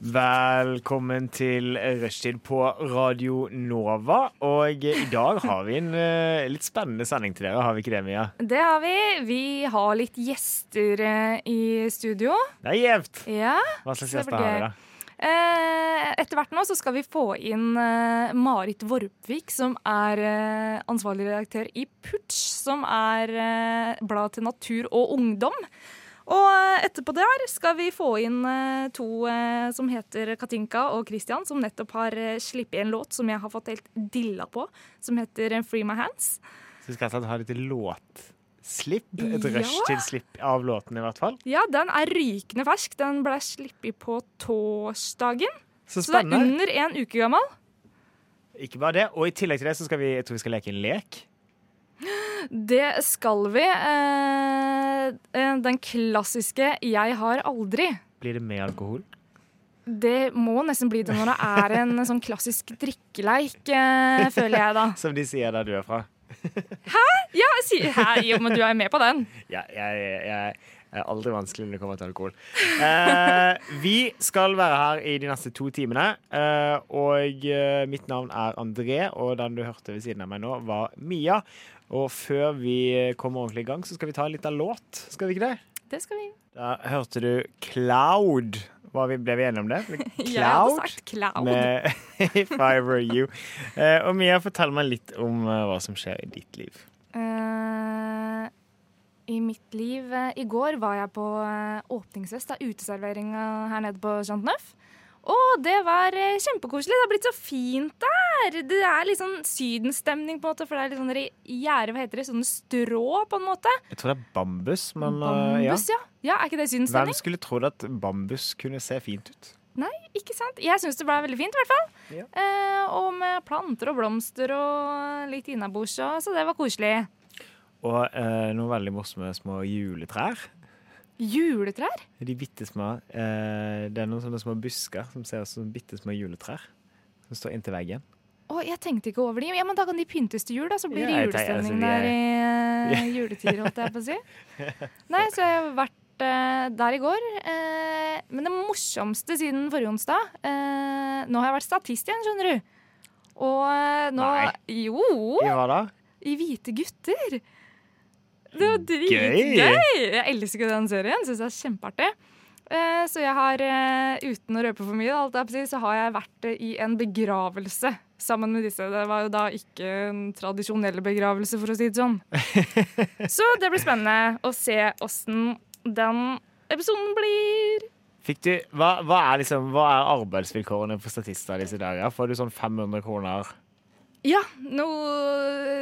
Velkommen til rushtid på Radio Nova. Og i dag har vi en eh, litt spennende sending til dere, har vi ikke det, Mia? Det har vi. Vi har litt gjester eh, i studio. Det er gjevt! Ja. Hva slags gjester har vi, da? Eh, etter hvert nå så skal vi få inn Marit Vorpvik, som er ansvarlig redaktør i Putsch, som er blad til natur og ungdom. Og eh, etterpå der skal vi få inn eh, to eh, som heter Katinka og Christian, som nettopp har sluppet en låt som jeg har fått helt dilla på, som heter Free My Hands. Så vi skal altså ha litt låtslipp. Et Ja. rushtid-slipp av låten, i hvert fall. Ja, den er rykende fersk. Den ble sluppet på torsdagen, Så så det er under en uke gammel. Ikke bare det. Og i tillegg til det så skal vi, jeg tror vi skal leke en lek. Det skal vi. Eh, eh, den klassiske 'jeg har aldri'. Blir det med alkohol? Det må nesten bli det når det er en sånn klassisk drikkeleik, eh, føler jeg da. Som de sier der du er fra. Ja, si, Hæ, jo, men du er med på den. Ja, jeg, jeg, jeg er aldri vanskelig når det kommer til alkohol. Eh, vi skal være her i de neste to timene. eh, og mitt navn er André, og den du hørte ved siden av meg nå, var Mia. Og før vi kommer ordentlig i gang, så skal vi ta en liten låt. Skal vi ikke det? Det skal vi. Da hørte du Cloud. Vi, ble vi enige om det? Jeg hadde sagt cloud. med If I Were You. Uh, og Mia, fortell meg litt om uh, hva som skjer i ditt liv. Uh, I mitt liv I går var jeg på åpningsfest av uteserveringa her nede på Jean Neuf. Og det var eh, kjempekoselig. Det har blitt så fint der. Det er litt sånn sydenstemning, på en måte, for det er litt sånn gjerde, hva heter det, sånne strå, på en måte. Jeg tror det er bambus, men bambus, ja. Bambus, ja. ja. Er ikke det sydenstemning? Hvem skulle trodd at bambus kunne se fint ut? Nei, ikke sant? Jeg syns det ble veldig fint, i hvert fall. Ja. Eh, og med planter og blomster og litt innabords, så det var koselig. Og eh, noen veldig morsomme små juletrær. Juletrær? De bitte små eh, Det er noen sånne små busker som ser ut som bitte små juletrær. Som står inntil veggen. Å, jeg tenkte ikke over de. Ja, men da kan de pyntes til jul, da. Så blir det Ja, julestemning altså, der i eh, juletider, holdt jeg på å si. Nei, så jeg har vært eh, der i går. Eh, men det morsomste siden forrige onsdag eh, Nå har jeg vært statist igjen, skjønner du. Og nå Nei. Jo! I hva da? I Hvite gutter. Det var Gøy! dritgøy! Jeg elsker den serien. Syns det er kjempeartig. Eh, Så jeg har, eh, uten å røpe for mye, så har jeg vært eh, i en begravelse sammen med disse. Det var jo da ikke en tradisjonell begravelse, for å si det sånn. Så det blir spennende å se åssen den episoden blir. Fikk du, hva, hva, er liksom, hva er arbeidsvilkårene for statister disse dager? Får du sånn 500 kroner? Ja, no,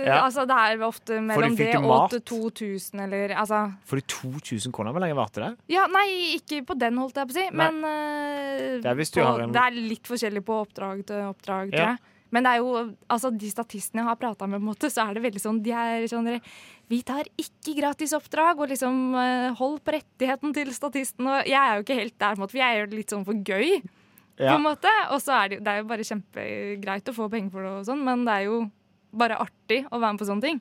Ja. Altså, det er ofte mellom det og mat? 2000, eller altså Får du 2000 kroner? Hvor lenge varte det? Ja, nei, ikke på den, holdt jeg på å si. Nei. Men uh, Det er på, har en- det er litt forskjellig på oppdrag til oppdrag, tror Ja. jeg. Men det er jo, altså, de statistene jeg har prata med, måte, så er det veldig sånn De er sånn Vi tar ikke gratis oppdrag, og liksom uh, hold på rettigheten til statisten. Og jeg er jo ikke helt der, måte, for jeg gjør det litt sånn for gøy. På en måte. Og så er det, det er jo bare kjempegreit å få penger for det, og sånn, men det er jo bare artig å være med på sånne ting.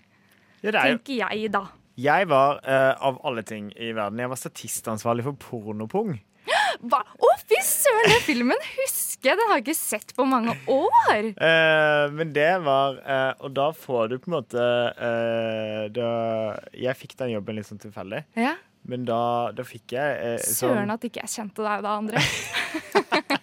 Ja, er. Tenker jeg, da. Jeg var, uh, av alle ting i verden, jeg var statistansvarlig for Pornopung. Hva? Å, fy søren! Den filmen husker jeg! Den har jeg ikke sett på mange år. Uh, men det var uh, Og da får du på en måte da, Jeg fikk den jobben litt sånn tilfeldig, Ja. men da, da fikk jeg eh, Søren sånn at ikke jeg kjente deg da, André.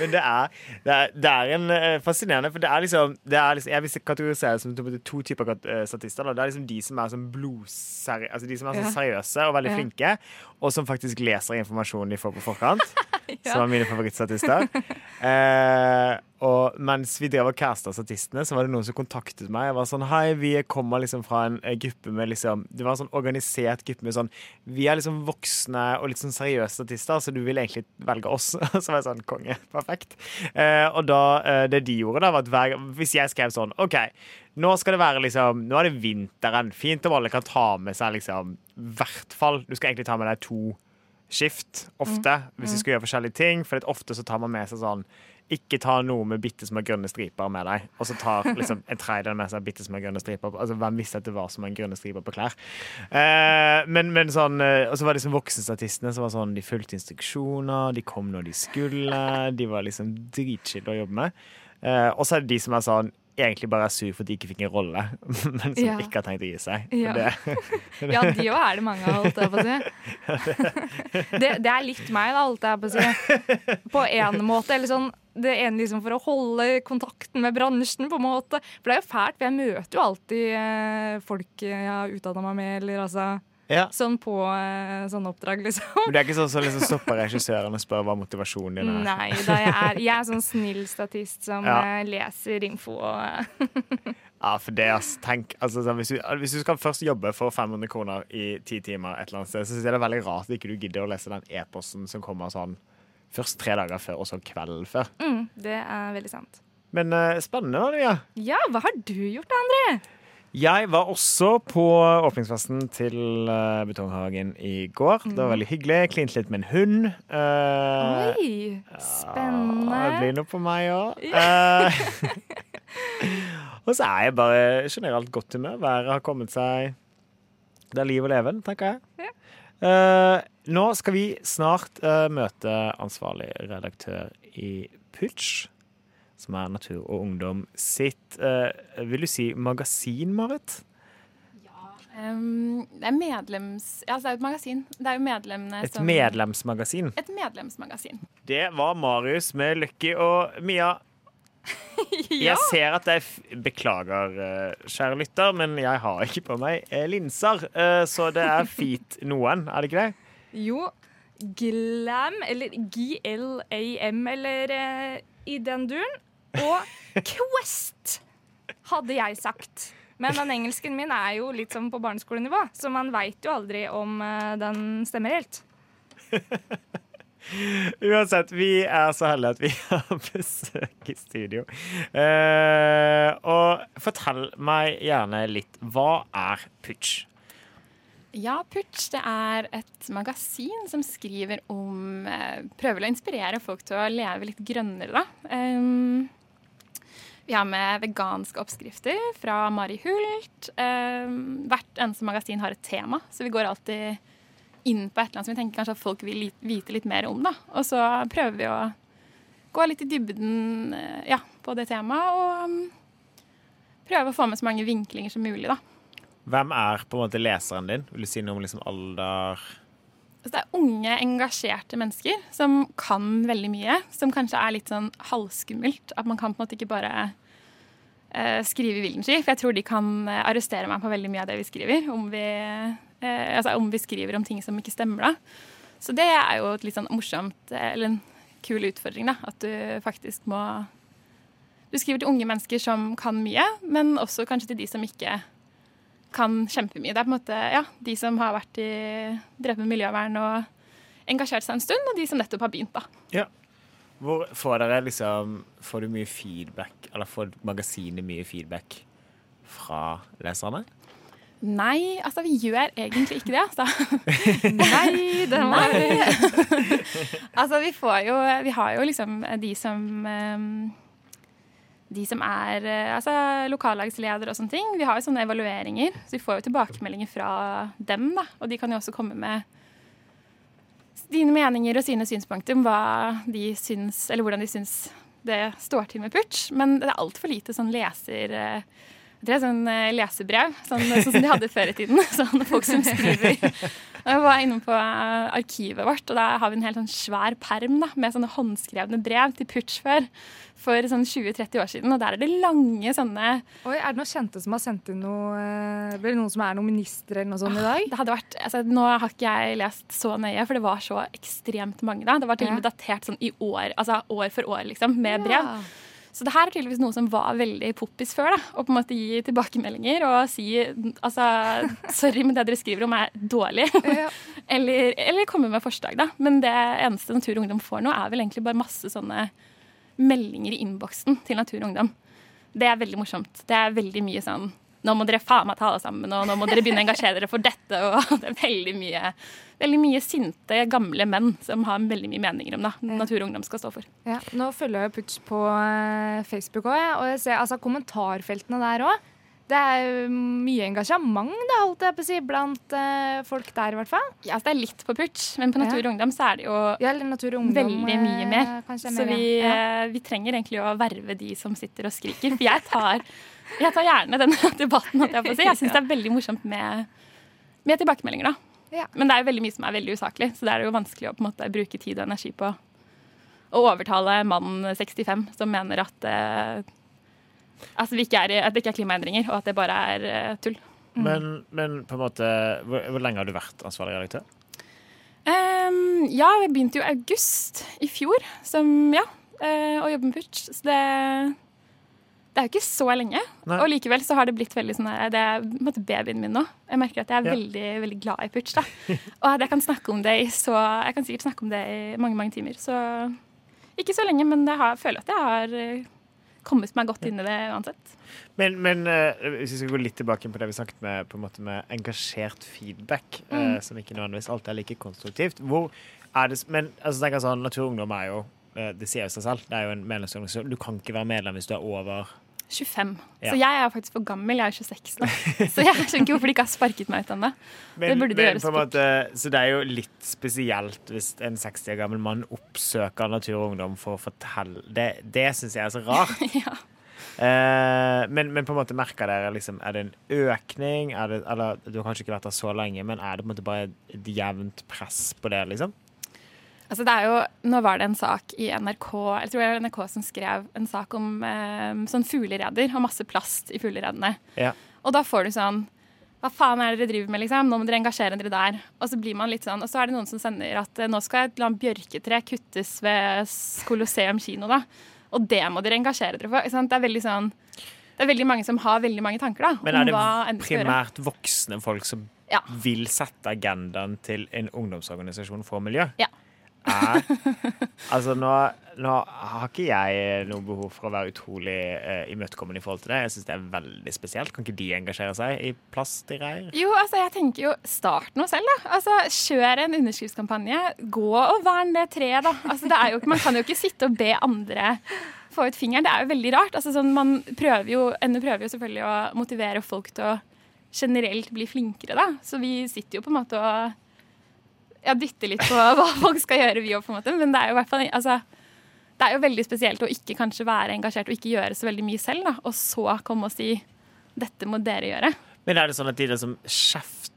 Men det er, det er, det er en eh, fascinerende For det er liksom, det er liksom Jeg vil kategorisere det som to, to typer eh, statister. Da. Det er liksom de som er sånn blodseriøse Altså de som er sånn seriøse og veldig flinke, og som faktisk leser informasjonen de får på forkant. som var mine favorittstatister. Eh, og mens vi drev og casta statistene, så var det noen som kontaktet meg. Jeg var sånn, Hei, vi kommer liksom fra en eh, gruppe med liksom Det var en sånn organisert gruppe med sånn Vi er liksom voksne og litt sånn seriøse statister, så du vil egentlig velge oss. så var jeg sånn Konge. Perfekt. Eh, og da eh, Det de gjorde, da, var at hver, hvis jeg skrev sånn OK, nå skal det være liksom Nå er det vinteren. Fint om alle kan ta med seg liksom hvert fall Du skal egentlig ta med deg to skift ofte hvis du skal gjøre forskjellige ting. For ofte så tar man med seg sånn ikke ta noe med bitte små grønne striper med deg. Og så tar liksom en tredjedel med seg bitte små grønne striper. Altså, Hvem visste at det var så mange grønne striper på klær? Eh, men, men sånn eh, Og så var det liksom voksenstatistene som var sånn De fulgte instruksjoner, de kom når de skulle. De var liksom dritchill å jobbe med. Eh, og så er det de som er sånn egentlig bare er sur for at de ikke fikk en rolle, men som Ja. ikke har tenkt å gi seg. Ja. Det, Ja, de òg er det mange av, holdt jeg på å si. Det, det er litt meg, da, holdt jeg på å si. På en måte. Eller sånn det ene liksom for å holde kontakten med bransjen, på en måte. For det er jo fælt, for jeg møter jo alltid eh, folk jeg har utdanna meg med, eller altså ja. sånn på eh, sånne oppdrag, liksom. Men det er ikke sånn som liksom stopper regissøren og spør hva motivasjonen din er. Nei, jeg er, jeg er sånn snill statist som Ja. eh, leser info og Ja, for det, ass, tenk, altså, sånn, hvis, du, hvis du skal først jobbe for 500 kroner i ti timer, et eller annet sted, så syns jeg det er veldig rart at ikke du gidder å lese den e-posten som kommer sånn først tre dager før, og så kvelden før. mm, Det er veldig sant. Men uh, spennende var det, ja. Ja, hva har du gjort, André? Jeg var også på åpningsfesten til uh, Betonghagen i går. Det var veldig hyggelig. Klinte litt med en hund. Uh, Oi, Ja, spennende. det blir noe på meg òg. og så er jeg bare generelt godt humør. Været har kommet seg Det er liv og leven, tenker jeg. Eh, nå skal vi snart eh, møte ansvarlig redaktør i Putsch, som er Natur og Ungdom sitt eh, Vil du si magasin, Marit? Um, det er medlems... Ja, altså det er et magasin. Det er jo medlemmene Et som medlemsmagasin. Et medlemsmagasin. Det var Marius med Lucky og Mia. Jeg ser at jeg Beklager, eh, kjære lytter, men jeg har ikke på meg eh, linser. Så det er fit noen, er det ikke det? Jo, Glam, eller GLAM, eller i den duren. Og Quest, hadde jeg sagt. Men den engelsken min er jo litt som på barneskolenivå, så man veit jo aldri om eh, den stemmer helt. Uansett, vi er så heldige at vi har besøk i studio. Eh, og fortell meg gjerne litt. Hva er Putsch? Ja, Putsch det er et magasin som skriver om eh, Prøver å inspirere folk til å leve litt grønnere, da. Um, vi har med veganske oppskrifter fra Mari Hult. Um, hvert eneste magasin har et tema, så vi går alltid inn på et eller annet som vi tenker kanskje at folk vil vite litt mer om. da. Og så prøver vi å gå litt i dybden eh, ja, på det temaet, og um, prøve å få med så mange vinklinger som mulig. da. Hvem er på en måte leseren din? Vil du si noe om liksom alder? Altså, det er unge, engasjerte mennesker som kan veldig mye. Som kanskje er litt sånn halvskummelt. At man kan på en måte ikke bare eh, skrive i vilden sky. For jeg tror de kan eh, arrestere meg på veldig mye av det vi skriver. Om vi, eh, altså, om vi skriver om ting som ikke stemmer, da. Så det er jo et litt sånn morsomt, eh, eller en kul utfordring, da. At du faktisk må Du skriver til unge mennesker som kan mye, men også kanskje til de som ikke kan kjempemye. Det er på en måte ja, de som har vært i, drevet med miljøvern og engasjert seg en stund, og de som nettopp har begynt. da. Hvor får dere liksom Får du mye feedback, eller får magasinet mye feedback fra leserne? Nei, altså vi gjør egentlig ikke det. Altså. Nei, det var altså vi får jo Vi har jo liksom de som ehm, De som er eh, altså, lokallagsledere og sånne ting. Vi har jo sånne evalueringer, så vi får jo tilbakemeldinger fra dem. da, Og de kan jo også komme med dine meninger og sine synspunkter om hva de syns, eller hvordan de syns det står til med Putsch. Men det er altfor lite sånn leser... eh, Det er sånn eh, lesebrev, sånn, sånn som de hadde før i tiden. Sånn folk som skriver. Jeg var inne på eh, arkivet vårt, og da har vi en helt sånn svær perm da, med sånne håndskrevne brev til Putsch før. For sånn 20-30 år siden. Og der er det lange sånne Oi, Er det noen kjente som har sendt inn noe eh, Eller noen som er noen ministre eller noe sånt i dag? Det hadde vært, altså, nå har ikke jeg lest så nøye, for det var så ekstremt mange da. Det var til og med datert sånn i år, altså år for år, liksom, med brev. Ja. Så det her er tydeligvis noe som var veldig poppis før. da, Å på en måte gi tilbakemeldinger og si altså, sorry, men det dere skriver om er dårlig. Ja. eller, eller komme med forslag, da. Men det eneste Natur og Ungdom får nå, er vel egentlig bare masse sånne meldinger i innboksen til Natur og Ungdom. Det er veldig morsomt. Det er veldig mye sånn nå må dere faen meg ta det sammen, og nå må dere begynne å engasjere dere for dette. Og det er veldig mye, veldig mye sinte, gamle menn som har veldig mye meninger om det. Natur og Ungdom skal stå for. Ja, nå følger jeg Putsch på eh, Facebook òg, og jeg ser altså, kommentarfeltene der òg. Det er mye engasjement da, holdt jeg på å si, blant uh, folk der, i hvert fall. Ja, så Det er litt på Putsch, men på Natur og Ungdom så er det jo Ja, Ungdom. veldig mye eh, mer. Så mer, vi, ja. vi trenger egentlig å verve de som sitter og skriker. For jeg tar, jeg tar gjerne den debatten. Jeg på si. Jeg syns det er veldig morsomt med, med tilbakemeldinger. da. Ja. Men det er jo veldig mye som er veldig usaklig, så det er jo vanskelig å på en måte bruke tid og energi på å overtale mannen 65 som mener at, eh, altså vi ikke er, at det ikke er klimaendringer, og at det bare er eh, tull. Men, men på en måte hvor, hvor lenge har du vært ansvarlig redaktør? Um, ja, jeg begynte jo i august i fjor som, ja, uh, å jobbe med Putsch. Så det, det er jo ikke så lenge. Nei. Og likevel så har det blitt veldig sånn her, Det er på en måte babyen min nå. Jeg merker at jeg er Ja. veldig veldig glad i Putsch. da. Og at jeg kan snakke om det i så Jeg kan sikkert snakke om det i mange mange timer. Så ikke så lenge, men jeg har, føler at jeg har eh, kommet meg godt inn i det uansett. Men, men uh, hvis vi skal gå litt tilbake på det vi snakket med, på en måte med engasjert feedback, eh, som ikke nødvendigvis alltid er like konstruktivt. Hvor er det, men altså, tenker sånn, Natur og Ungdom er jo Det sier jo seg selv. Det er jo en medlemsorganisasjon. Du kan ikke være medlem hvis du er over 25. Ja. Så jeg er faktisk for gammel. Jeg er 26 nå. Så jeg skjønner ikke hvorfor de ikke har sparket meg ut ennå. Det burde de gjøre måte, så det er jo litt spesielt hvis en 60 år gammel mann oppsøker Natur og Ungdom for å fortelle Det, det syns jeg er så rart. ja. Eh, men, men på en måte merker dere liksom, Er det en økning? Det, eller Du har kanskje ikke vært der så lenge, men er det på en måte bare et jevnt press på det? liksom? Altså det er jo, nå var det en sak i NRK jeg tror det var NRK som skrev en sak om eh, sånn fuglereder og masse plast i fugleredene. Ja. Og da får du sånn Hva faen er det dere driver med, liksom? Nå må dere engasjere dere der. Og så blir man litt sånn, og så er det noen som sender at eh, nå skal et eller annet bjørketre kuttes ved Colosseum kino, da. Og det må dere engasjere dere for. Det er veldig sånn det er veldig mange som har veldig mange tanker da, Men er det primært voksne folk som Ja. vil sette agendaen til en ungdomsorganisasjon for miljø? Ja. Altså nå, nå har ikke jeg noe behov for å være utrolig uh, imøtekommende i forhold til det. Jeg syns det er veldig spesielt. Kan ikke de engasjere seg i plastgreier? Jo, altså jeg tenker jo start noe selv, da. Altså Kjør en underskriftskampanje. Gå og vern det treet, da. Altså, det jo man kan jo ikke sitte og be andre få ut fingeren. Det er jo veldig rart. Altså, sånn, man prøver jo, NU prøver jo selvfølgelig å motivere folk til å generelt bli flinkere, da. Så vi sitter jo på en måte og ja, dytter litt på hva folk skal gjøre, vi òg, på en måte. Men det er jo hvert fall altså, det er jo veldig spesielt å ikke kanskje være engasjert og ikke gjøre så veldig mye selv, da. Og så komme og si dette må dere gjøre. Men er det sånn at de liksom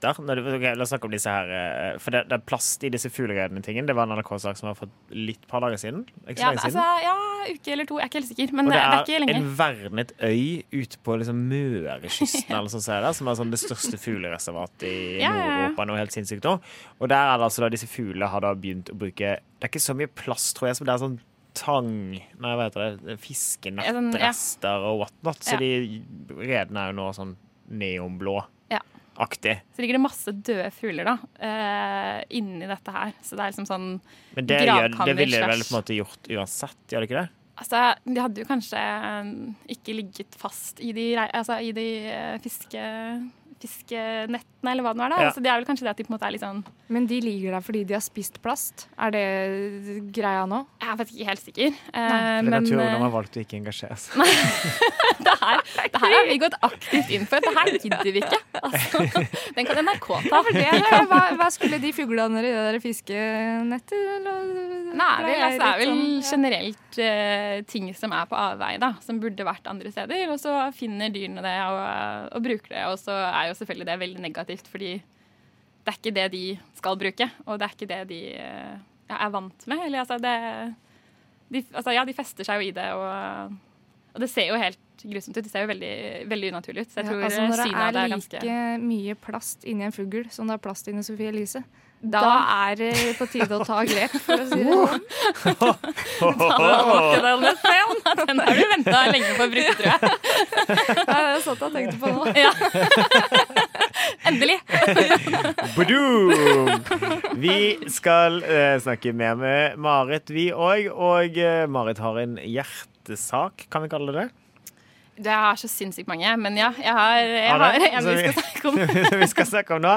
kjefter når du, okay, La oss snakke om disse her eh, For det, det er plast i disse fugleredene-tingene. Det var en NRK-sak som har fått litt par dager siden. Ikke så Ja, lenge altså, ja, uke eller to. Jeg er ikke helt sikker. Men Og det, er, det er ikke lenge. en vernet øy ute på liksom Mørekysten, eller sånn er det, som er sånn det største fuglereservatet i Ja. Nord-Europa. Noe helt sinnssykt nå. Og der er det altså da disse fuglene har da begynt å bruke Det er ikke så mye plast, tror jeg, som det er sånn tang Nei, hva heter det? Ja, sånn. Fiskenettrester og whatnot. Så de redene er jo nå sånn neonblå-aktig. Så ligger det masse døde fugler da, uh, inni dette her. Så det er liksom sånn Men det, gjør, det ville de vel på en måte gjort uansett, gjør det ikke det? Altså, de hadde jo kanskje eh, ikke ligget fast i de, altså, i de eh, fiske, fiskenettene, eller hva det nå er. da. Ja. Altså, det er vel kanskje det at de på en måte er litt sånn Men de ligger der fordi de har spist plast. Er det greia nå? Jeg er faktisk ikke helt sikker. Eh, Det er men jeg tror de har valgt å ikke engasjere seg. det, her, det her har vi gått aktivt inn for. Det her gidder vi ikke. Altså, den kan NRK ta. Det, hva, hva skulle de fuglene i det der fiskenettet? Nei, det altså, det er vel generelt uh, ting som er på avveie, da, som burde vært andre steder. Og så finner dyrene det og, og bruker det. Og så er jo selvfølgelig det veldig negativt, fordi det er ikke det de skal bruke. Og det er ikke det de eh, ja, er vant med. Eller altså, det de, altså, Ja, de fester seg jo i det, og, og det ser jo helt grusomt ut. Det ser jo veldig, veldig unaturlig ut. Så jeg tror ja, altså når det er er like ganske mye plast inni en fugl som det er plast inni Sophie Elise, da, Da- er det på tide å ta grep, for å si det sånn. Den har du venta lenge på å bruke, tror jeg. Det er det sånt jeg tenkte på nå. Ja. Endelig. Vi skal eh, snakke mer med Marit, vi òg. Og eh, Marit har en hjertesak, kan vi kalle det det? Det er så sinnssykt mange, men ja, jeg har, jeg Har har en vi vi- skal snakke om. vi skal snakke om nå.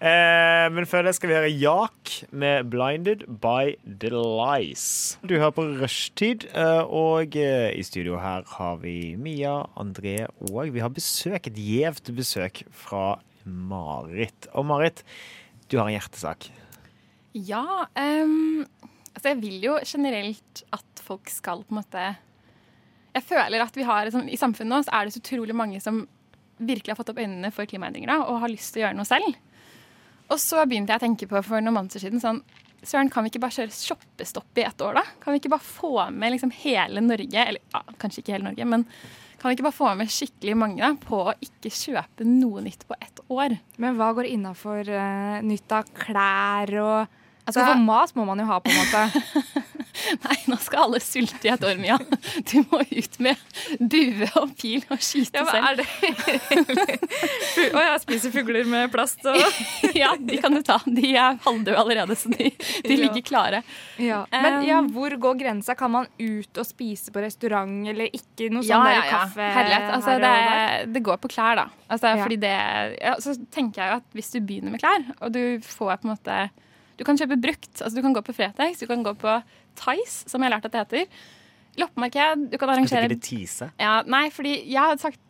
Eh, men før det skal vi høre Jak med 'Blinded by the Lies'. Du hører på Rushtid, eh, og eh, i studio her har vi Mia, André og vi har besøk, et gjevt besøk fra Marit. Og Marit, du har en hjertesak. Ja, Um, altså jeg vil jo generelt at folk skal på en måte Jeg føler at vi har sånn, I samfunnet nå er det så utrolig mange som virkelig har fått opp øynene for klimaendringer og har lyst til å gjøre noe selv. Og så begynte jeg å tenke på for noen måneder siden sånn Søren, kan vi ikke bare kjøre shoppestopp i ett år, da? Kan vi ikke bare få med liksom hele Norge, eller ja, kanskje ikke hele Norge, men kan vi ikke bare få med skikkelig mange da, på å ikke kjøpe noe nytt på ett år? Men hva går innafor uh, nytt av klær og Altså- For mat må man jo ha, på en måte. Nei, nå skal alle sulte i et år, Mia. Du må ut med bue og pil og skyte selv. Å, jeg spiser fugler med plast og ja, de kan du ta. De er halvdøde allerede, så de, de ligger klare. ja. Men ja, hvor går grensa? Kan man ut og spise på restaurant eller ikke? Noe Ja, sånn ja, ja. kaffe Herlighet. Altså, det, det går på klær, da. Altså, Ja. fordi det, ja, så tenker jeg jo at hvis du begynner med klær, og du får på en måte Du kan kjøpe brukt. Altså, du kan gå på Fretex, du kan gå på Tice, som jeg har lært at det heter. Loppemarked. Du kan Skal arrangere ikke det tise? Ja, nei, fordi jeg har sagt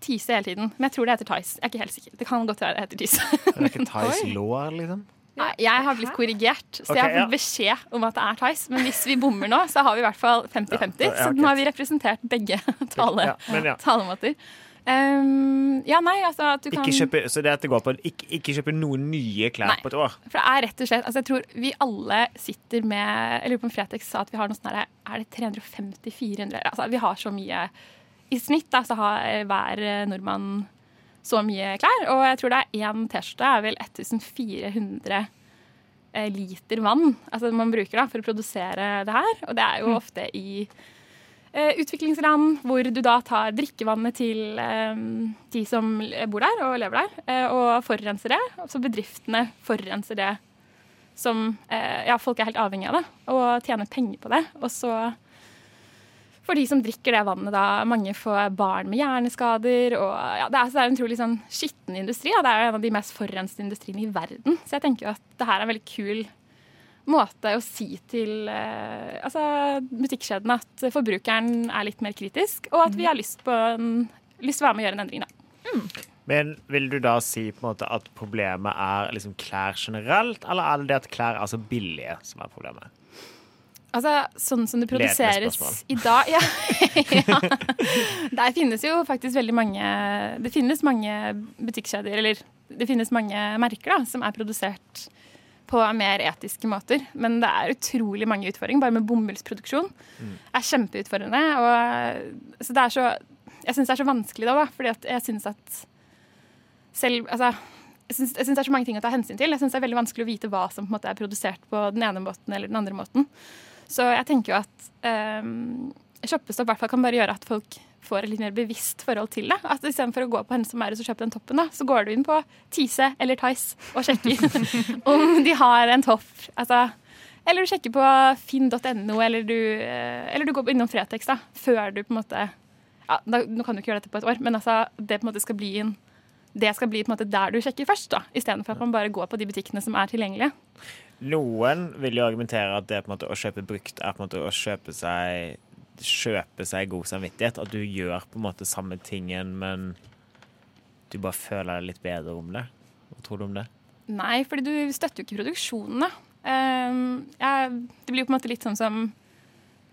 Tise hele tiden, men jeg tror det heter Tice. Jeg er ikke helt sikker. Det kan godt være det heter Tise. Er det ikke Thais lår, liksom? Nei, Jeg har blitt korrigert, så okay, jeg har fått beskjed om at det er Tice. Men hvis vi bommer nå, så har vi i hvert fall 50-50. Ja, ja, Så nå har vi representert begge tale, Ja, men ja. talemåter. Um, ja, nei, altså at du kan Ikke kjøpe, så det at det går på ikke, ikke kjøpe noen nye klær Nei. på et år. For det er rett og slett altså Jeg tror vi alle sitter med Jeg lurer på om Fretex sa at vi har noe sånn her Er det 350-400 Altså vi har så mye I snitt da, så har hver nordmann så mye klær. Og jeg tror det er én T-skjorte er vel 1400 eh, liter vann altså man bruker da, for å produsere det her. Og det er jo ofte i eh, utviklingsland hvor du da tar drikkevannet til eh, de som bor der og lever der, eh, og forurenser det. Så bedriftene forurenser det som eh, Ja, folk er helt avhengig av det og tjener penger på det. Og så for de som drikker det vannet, da mange får barn med hjerneskader. og ja, Det er, en utrolig sånn skitten industri, og det er en av de mest forurensede industriene i verden. Så jeg tenker jo at det her er en veldig kul måte å si til eh, altså, butikkjedene at forbrukeren er litt mer kritisk, og at vi har lyst, på en, lyst til å være med å gjøre en endring. da. Men vil du da si på en måte at problemet er liksom klær generelt, eller er det det at klær er så billige som er problemet? Altså, sånn som det produseres i dag ja. ja. Der finnes jo faktisk veldig mange Det finnes mange butikkjeder, eller det finnes mange merker da, som er produsert på mer etiske måter. Men det er utrolig mange utfordringer. Bare med bomullsproduksjon er kjempeutfordrende. Og, så det er så Jeg syns det er så vanskelig da, da fordi jeg syns at selv Altså jeg syns, jeg syns det er så mange ting å ta hensyn til. Jeg syns det er veldig vanskelig å vite hva som på en måte er produsert på den ene måten eller den andre måten. Så jeg tenker jo at um, shoppestopp i hvert fall kan bare gjøre at folk får et litt mer bevisst forhold til det. At Istedenfor å gå på henne som er og kjøpe den toppen, da, så går du inn på Tise eller Tice og sjekker om de har en topp. Altså, eller du sjekker på finn.no, eller, du, eh, eller du går innom Fretex da, før du på en måte ja, da, Nå kan du ikke gjøre dette på et år, men altså, det på en måte skal bli en det skal bli på en måte der du sjekker først, da, istedenfor at man bare går på de butikkene som er tilgjengelige. noen vil jo argumentere at det på en måte å kjøpe brukt er på en måte å kjøpe seg Kjøpe seg god samvittighet. At du gjør på en måte samme tingen, men du bare føler deg litt bedre om det. Hva tror du om det? Nei, fordi du støtter jo ikke produksjonen, da. Uh, jeg, det blir jo på en måte litt sånn som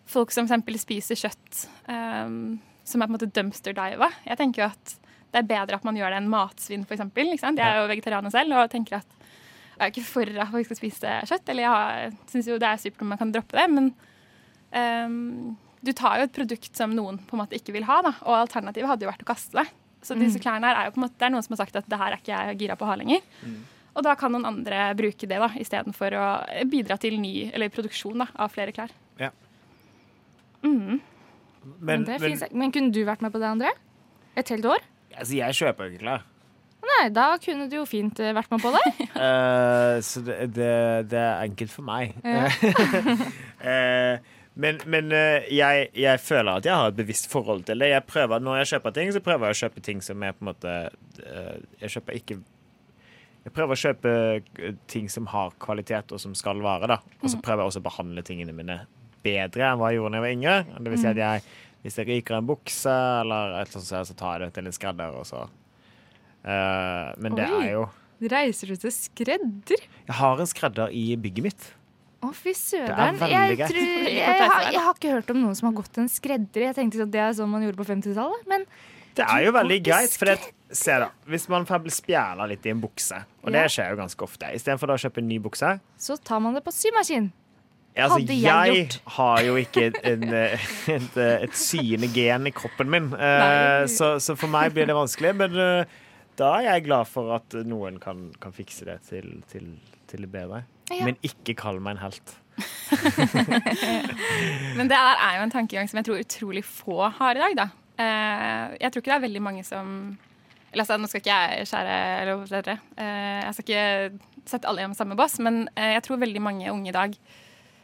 folk som eksempel spiser kjøtt ehm, som er på en måte dumpster diva. Jeg tenker jo at det er bedre at man gjør det enn matsvinn, eksempel. Jeg er jo vegetarianer selv og tenker at jeg er ikke for at folk skal spise kjøtt. Eller jeg syns jo det er supert om man kan droppe det, men ehm, du tar jo et produkt som noen på en måte ikke vil ha, da, og alternativet hadde jo vært å kaste det. Så disse klærne her er jo på en måte, det er noen som har sagt at det her er ikke jeg gira på å ha lenger. Og da kan noen andre bruke det da, istedenfor å bidra til ny, eller produksjon da, av flere klær. Ja. Mm. Men, det men, men kunne du vært med på det, André? Et helt år? altså, jeg kjøper jo ikke klær. Nei, da kunne du jo fint eh, vært med på det. uh, så det, det, det er enkelt for meg. Ja. Eh, men men eh, jeg, jeg føler at jeg har et bevisst forhold til det. Jeg prøver, når jeg kjøper ting, så prøver jeg å kjøpe ting som er på en måte eh, Jeg kjøper ikke Jeg prøver å kjøpe eh, ting som har kvalitet, og som skal vare. da Og så prøver jeg også å behandle tingene mine bedre enn hva jeg gjorde da jeg var yngre. Det vil si at jeg, hvis jeg ryker en bukse, eller et eller annet, sånt, så tar jeg det til en skredder, og så Men det Oi. er jo Reiser du til skredder? Jeg har en skredder i bygget mitt. Å, fy er søderen. Jeg, tror, jeg, har, jeg har ikke hørt om noen som har gått en skredder. Jeg tenkte at det er sånn man gjorde på 50-tallet. Men Det er jo veldig greit, for det, se da, hvis man blir bli spjæla litt i en bukse, og det skjer jo ganske ofte, istedenfor å kjøpe en ny bukse så tar man det på symaskin. altså, Hadde jeg gjort. har jo ikke en, et, et syende gen i kroppen min, uh, så, så for meg blir det vanskelig. Men uh, da er jeg glad for at noen kan, kan fikse det til, til, til å be deg. Ja. Men ikke kall meg en helt. Men det er jo en tankegang som jeg tror utrolig få har i dag, da. Eh, jeg tror ikke det er veldig mange som eller altså, Nå skal ikke jeg skjære eller heter? Eh, Jeg skal ikke sette alle i samme bås, men eh, jeg tror veldig mange unge i dag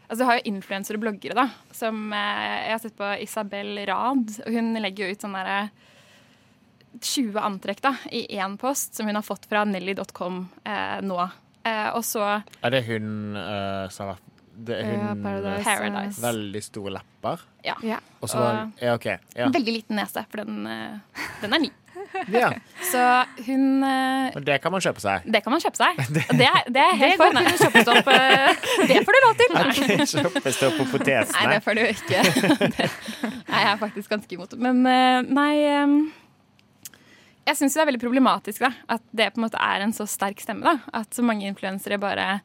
Altså, Du har jo influensere og bloggere, da. Som Jeg har sett på Isabel Rad, og hun legger jo ut sånn derre 20 antrekk da, i én post som hun har fått fra Nelly.com eh, nå. Eh, og så Er det hun uh, som har vært det er Ja, hun Paradise. Paradise. Veldig store lepper. Ja. Ja. Og så var Ja, OK. Ja. Veldig liten nese, for den, eh, den er ny. ja. Så hun Men det kan man kjøpe seg. Det kan man kjøpe seg. Det, er- det er Det helt for. Nei, kjøpes opp, eh, det får du lov til. Nei, Kjøpes det opp på nei det får du ikke. Det, nei, jeg er faktisk ganske imot det. Men eh, nei eh, Jeg syns det er veldig problematisk da, at det på en måte er en så sterk stemme. da, At så mange influensere bare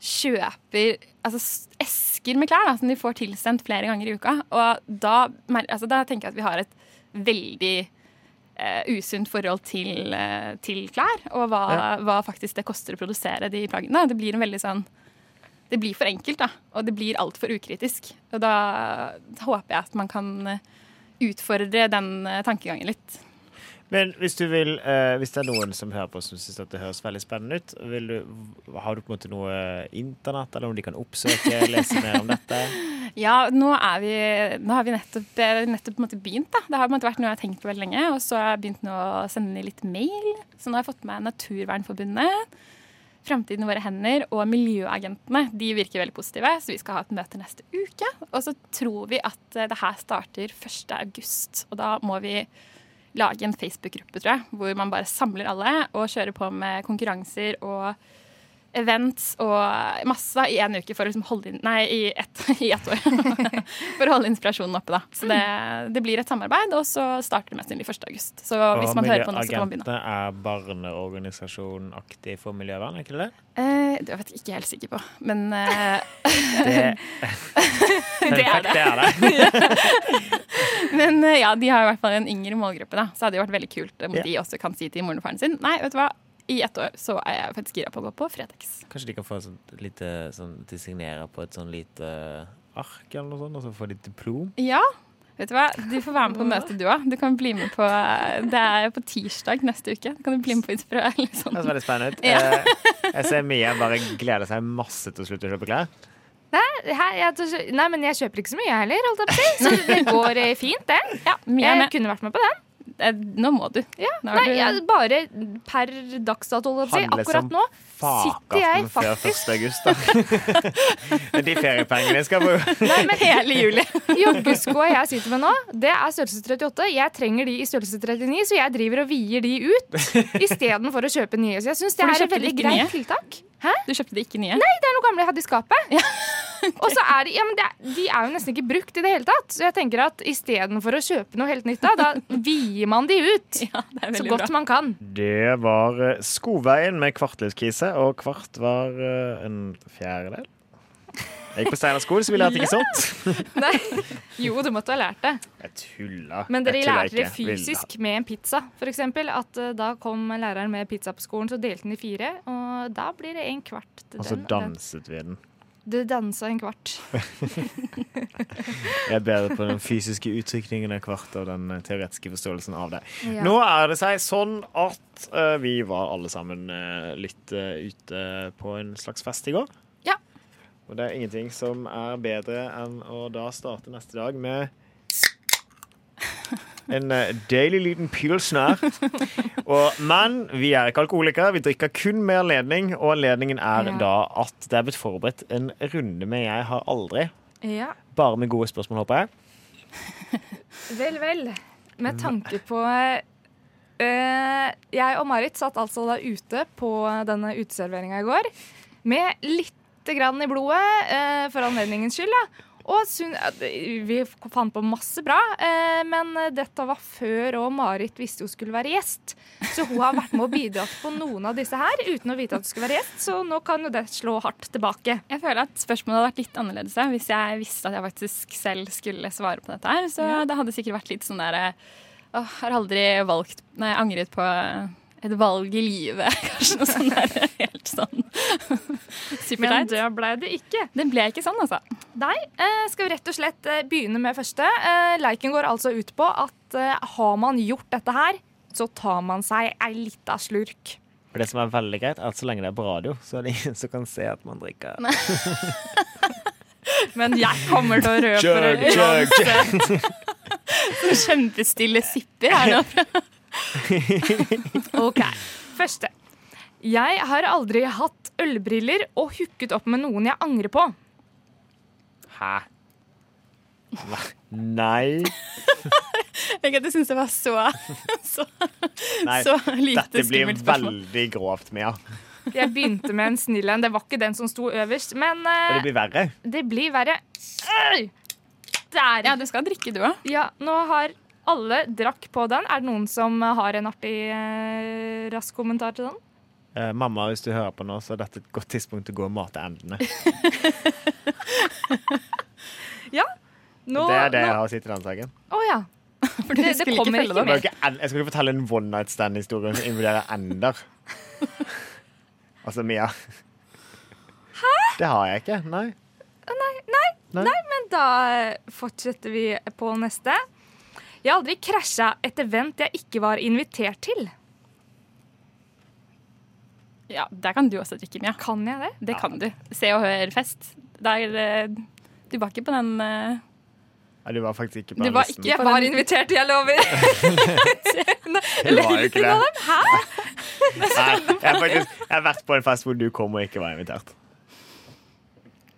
kjøper altså, esker med klær da, som de får tilsendt flere ganger i uka. Og da, altså, da tenker jeg at vi har et veldig eh, usunt forhold til, eh, til klær, og hva, hva faktisk det koster å produsere de plaggene. Det blir en veldig sånn det blir for enkelt, da, og det blir altfor ukritisk. Og da håper jeg at man kan eh, utfordre den eh, tankegangen litt. Men hvis du vil, eh, hvis det er noen som hører på som syns det høres veldig spennende ut, du, har du på en måte noe internett, eller om de kan oppsøke, lese mer om dette? Ja, nå, vi, nå har vi nettopp, eh, nettopp begynt. da. Det har vært noe jeg har tenkt på veldig lenge. Og så har jeg begynt nå å sende litt mail. Så nå har jeg fått med Naturvernforbundet, Framtiden i våre hender og Miljøagentene. De virker veldig positive, så vi skal ha et møte neste uke. Og så tror vi at eh, det her starter 1. august. Og da må vi lage en Facebook-gruppe, tror jeg, hvor man bare samler alle og kjører på med konkurranser og events og masse i en uke for å liksom holde inn Nei, i ett, i ett år. for å holde inspirasjonen oppe, da. Så det, det blir et samarbeid, og så starter det mest sannsynlig 1. august. Så hvis man hører på nå, så kan man begynne. Miljøagentene er barneorganisasjon aktiv for miljøvern, er ikke det? Eh, det vet jeg ikke helt sikker på, men eh, Det, det er det. det er det. Men eh, ja, de har i hvert fall en yngre målgruppe, da. Så hadde det vært veldig kult om Ja. de også kan si til moren og faren sin Nei, vet du hva, i ett år så er jeg faktisk gira på å gå på Fretex. Kanskje de kan få et sånt lite sånn, De signerer på et sånn lite ark eller noe sånt, og så får de diplom? Ja, vet du hva? Du får være med på møtet du òg. Du kan bli med på Det er på tirsdag neste uke. Da kan du bli med på Inspira. Liksom. Det høres veldig spennende ut. Ja. Eh, Jeg ser Mia bare gleder seg masse til å slutte å kjøpe klær. Nei, jeg, nei, men jeg kjøper ikke så mye, jeg heller. Holdt jeg på å si. Så det går eh, fint, det. Ja, Jeg kunne vært med på den. Det, nå må du. Ja, Nå nei, du- jeg, bare per dags dato, si. Akkurat nå sitter jeg faktisk før faktisk 1. august, da. De feriepengene skal bruke Nei, men Hele juli. Joggeskoa jeg sitter med nå, det er størrelse 38. Jeg trenger de i størrelse 39, så jeg driver og vier de ut istedenfor å kjøpe nye. Så jeg syns det er et veldig greit nye? Tiltak. Du kjøpte de ikke nye? Nei, det er noe gamle jeg hadde i skapet. Og så er de, ja, men det, er- de er jo nesten ikke brukt i det hele tatt. Så jeg tenker at istedenfor å kjøpe noe helt nytt, da, da vier man de ut. Ja, Så godt bra. man kan. Det var eh, Skoveien med kvartlivskrise, og kvart var eh, en fjerdedel. Jeg gikk på Steinar skole, så vi lærte ikke sånt. Nei. Jo, du måtte ha lært det. Jeg tulla. Men dere lærte det fysisk med en pizza, f.eks. At uh, da kom læreren med pizza på skolen, så delte den i fire. Og da blir det en kvart. til så den, og den. danset vi den. Du dansa en kvart. Jeg er bedre på den fysiske uttrykningen av kvart og den eh, teoretiske forståelsen av det. Ja. Nå er det seg sånn at uh, vi var alle sammen uh, litt ute på en slags fest i går. Og det er ingenting som er bedre enn å da starte neste dag med en eh, deilig liten pilsner. Og, men vi er ikke alkoholikere. Vi drikker kun med anledning, og anledningen er Ja. da at det er blitt forberedt en runde med Jeg har aldri. Ja. Bare med gode spørsmål, håper jeg. Vel, vel. Med tanke på øh, Jeg og Marit satt altså da ute på denne uteserveringa i går med lite grann i blodet eh, for anledningens skyld. da. Og sun, eh, vi fant på masse bra, eh, men dette var før og Marit visste hun skulle være gjest. Så hun har vært med og bidratt på noen av disse her uten å vite at hun skulle være gjest, så nå kan jo det slå hardt tilbake. Jeg føler at spørsmålet hadde vært litt annerledes ja, hvis jeg visste at jeg faktisk selv skulle svare på dette her. Så det hadde sikkert vært litt sånn derre Åh, har aldri valgt Nei, angret på et valg i livet. Kanskje noe sånn der helt sånn Men superteit. det ble det ikke. Det ble ikke sånn, altså. Nei, eh, skal vi rett og slett eh, begynne med første. Eh, Leiken går altså ut på at har man gjort dette her, så tar man seg ei lita slurk. Og det som er veldig greit, er at så lenge det er på radio, så er det ingen som kan se at man drikker. Men jeg kommer til å røpe det. Sånn kjempestille sipper her nå. Ok, første. Jeg har aldri hatt ølbriller og hooket opp med noen jeg angrer på. Hæ? Hva? Nei. Jeg syns det var så, så, Nei. så lite Dette blir skummelt veldig grovt, Mia. Jeg begynte med en snill en. Det var ikke den som sto øverst, men Og eh, det blir verre. det blir verre. Der. Ja, du skal drikke, du òg. Ja, nå har alle drakk på den. Er det noen som har en artig eh, rask kommentar til den? Eh, mamma, hvis du hører på nå, så er dette et godt tidspunkt til å gå og mate endene. Nå, det er det jeg nå- har å si til den saken. Å ja. For Det- det kommer ikke en, jeg skal ikke fortelle en one night stand-historie som involverer ender. Altså, Mia. Hæ? Det har jeg ikke. Nei. Nei. Men da fortsetter vi på neste. Jeg har aldri krasja et event jeg ikke var invitert til. Ja, Der kan du også drikke, Mia. Kan jeg det? Det kan du. Se og hør-fest. Der eh, Du var ikke på den Nei, Ja, du var faktisk ikke på Du den var listen. ikke- Jeg var invitert, jeg lover. Du var jo ikke det. Hæ? Nei, jeg, har faktisk, jeg har vært på en fest hvor du kom og ikke var invitert.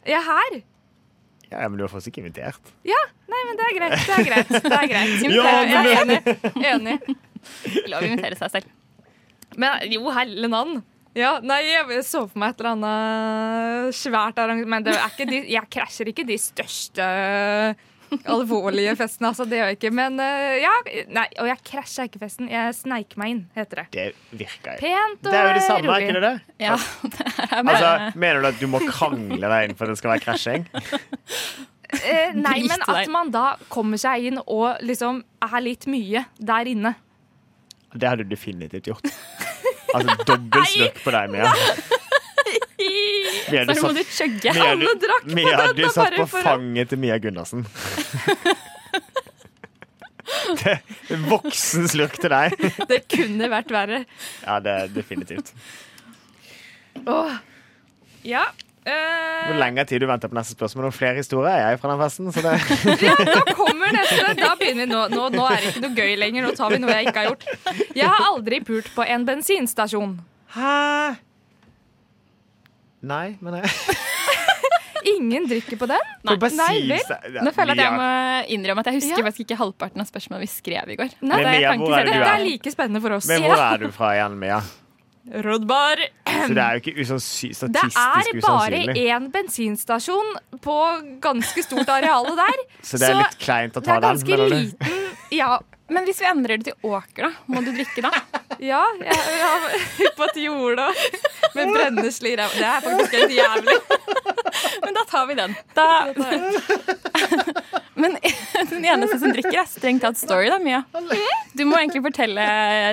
Jeg er her. Ja, Men du var faktisk ikke invitert. Ja, nei, men det er greit. Det er greit. Det er greit. Ja, jeg er enig. enig. Lov å invitere seg selv. Men jo, helle navn. Ja, nei, jeg så for meg et eller annet svært arrangement. Men det er ikke de, jeg krasjer ikke de største alvorlige festen, altså. Det gjør jeg ikke. Men eh, ja, nei, og jeg krasja ikke festen. Jeg sneik meg inn, heter det. Det virka jo. Pent og Det er jo det samme, rolig. er ikke det det? Ja, det er bare Altså, Mener du at du må krangle deg inn for at det skal være krasjing? Eh, nei, men at man da kommer seg inn og liksom er litt mye der inne. Det hadde du definitivt gjort. Altså dobbelt snøkk på deg, Mia. Mia, du Så må du chugge. Alle drakk på Mia, dette! du satt på for å- fanget til Mia Gundersen. Det voksen slurk til deg. Det kunne vært verre. Ja, det er definitivt. Åh. Ja, Eh, Hvor lenge tid du venter på neste spørsmål? Noen flere historier er jeg fra den festen. Så det, Da kommer neste. Da begynner vi nå. nå. Nå er det ikke noe gøy lenger. Nå tar vi noe jeg ikke har gjort. Jeg har aldri pult på en bensinstasjon. Hæ? Nei, men jeg Ingen drikker på den. På Nei vel. Nå føler jeg at jeg må innrømme at jeg husker Ja. faktisk ikke halvparten av spørsmålene vi skrev i går. Nei, Men det Mia, hvor er si det er? er like spennende for oss. Men hvor er du fra igjen, Mia? Rodbar. Så det er jo ikke statistisk usannsynlig. Det er bare én bensinstasjon på ganske stort areal der. Så det er litt kleint å det ta er den. ganske den, liten Ja, Men hvis vi endrer det til åker, da? Må du drikke da? Ja, jeg, jeg, på et jorde med brennesle i ræva. Det er faktisk helt jævlig. Men da tar vi den. Da... Men den eneste som drikker, er strengt tatt Story, da, Mia. Du må egentlig fortelle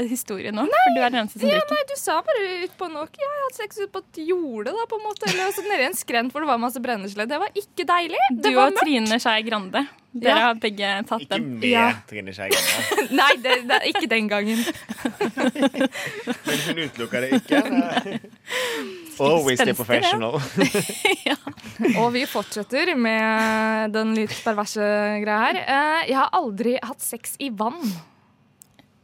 historien nå, for du er den eneste som Ja, drikker. nei, Du sa bare ut på nok. Ja, jeg hadde sex ut på et jorde, da, på en måte. Eller altså, nedi en skrent hvor det var masse brennesle. Det var ikke deilig. Du Det du og Trine Skei Grande. Dere Ja. har begge tatt Ikke den. med Ja. Trine Skei Grande. Nei, det, det ikke den gangen. Men hun utelukker det ikke. Always stay professional. ja. Og vi fortsetter med den litt perverse greia her. Eh, Jeg har aldri hatt sex i vann.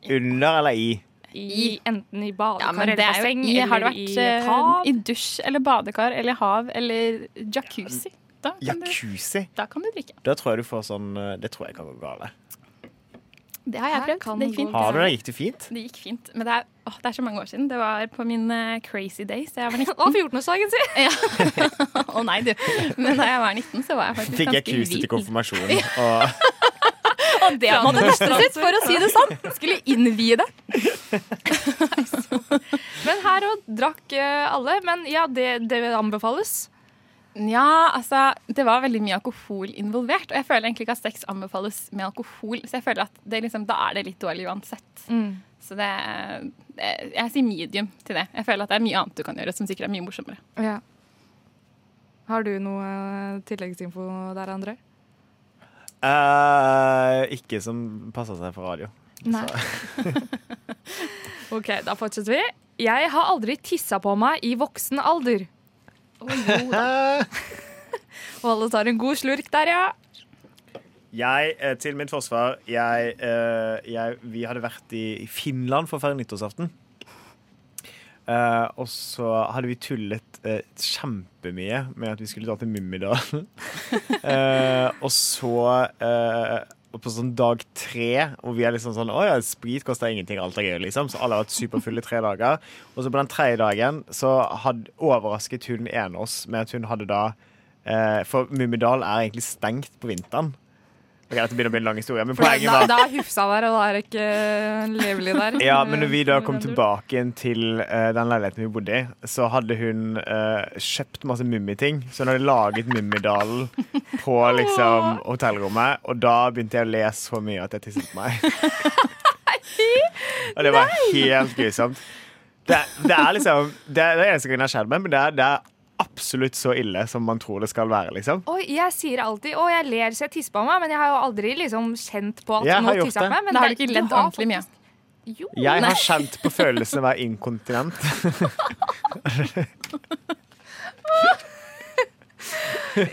Under eller i? I, enten i badekar ja, eller er basseng i, har det vært i eh, hav. i dusj eller badekar eller hav eller jacuzzi, da kan, du, da kan du drikke. Da tror jeg du får sånn eh, Det tror jeg kan gå galt. Det har jeg prøvd. Det gikk fint. Har du det? Gikk det fint? Det gikk fint. Men det er, åh, det er så mange år siden. Det var på min eh, crazy days da jeg var 19. Å, 14-årsdagen sin. Å nei, du. Men da jeg var 19, så var jeg faktisk Fikk jeg kruset til konfirmasjonen. Og Og det måtte nøstes ut, for å si det sånn. Skulle innvie det. Men her òg drakk eh, alle. Men ja, det, det anbefales. Ja, altså, det var veldig mye alkohol involvert. Og jeg føler egentlig ikke at sex anbefales med alkohol. Så jeg føler at det liksom, da er det litt dårlig uansett. Så det, det Jeg sier medium til det. Jeg føler at det er mye annet du kan gjøre som sikkert er mye morsommere. Ja. Har du noe eh, tilleggsinfo der, André? Uh, Ikke som passer seg for radio. Nei. OK, da fortsetter vi. Jeg har aldri tissa på meg i voksen alder. Og alle tar en god slurk der, ja. Jeg, eh, til mitt forsvar jeg, eh, jeg, Vi hadde vært i Finland for å feire nyttårsaften. Eh, og så hadde vi tullet kjempemye med at vi skulle dra til Mummidalen. Eh, og så eh, og på sånn dag tre, og vi er liksom sånn Å ja, sprit koster ingenting, alt er gøy, liksom. Så alle har vært superfulle i tre dager. Og så på den tredje dagen så hadde, overrasket hun ene oss med at hun hadde da eh, For Mummidal er egentlig stengt på vinteren. Ok, Dette begynner å bli en lang historie, men poenget var da hufsa der, og da er det ikke levelig der. ja, men når vi da kom tilbake til eh, den leiligheten vi bodde i, så hadde hun eh, kjøpt masse mummiting. Så hun hadde laget Mummidalen på liksom hotellrommet, og da begynte jeg å lese så mye at jeg tisset på meg. og det var helt grusomt. Det, det er liksom Det er det eneste gangen jeg har skjedd meg, men det er, det er absolutt så ille som man tror det skal være, liksom. Oi, jeg sier alltid Å, jeg ler så jeg tisser på meg, men jeg har jo aldri liksom kjent på at Jeg nå tisser jeg på meg. Men Da har du ikke ledd ordentlig mye. Jo. Jeg har kjent på følelsen av å være inkontinent.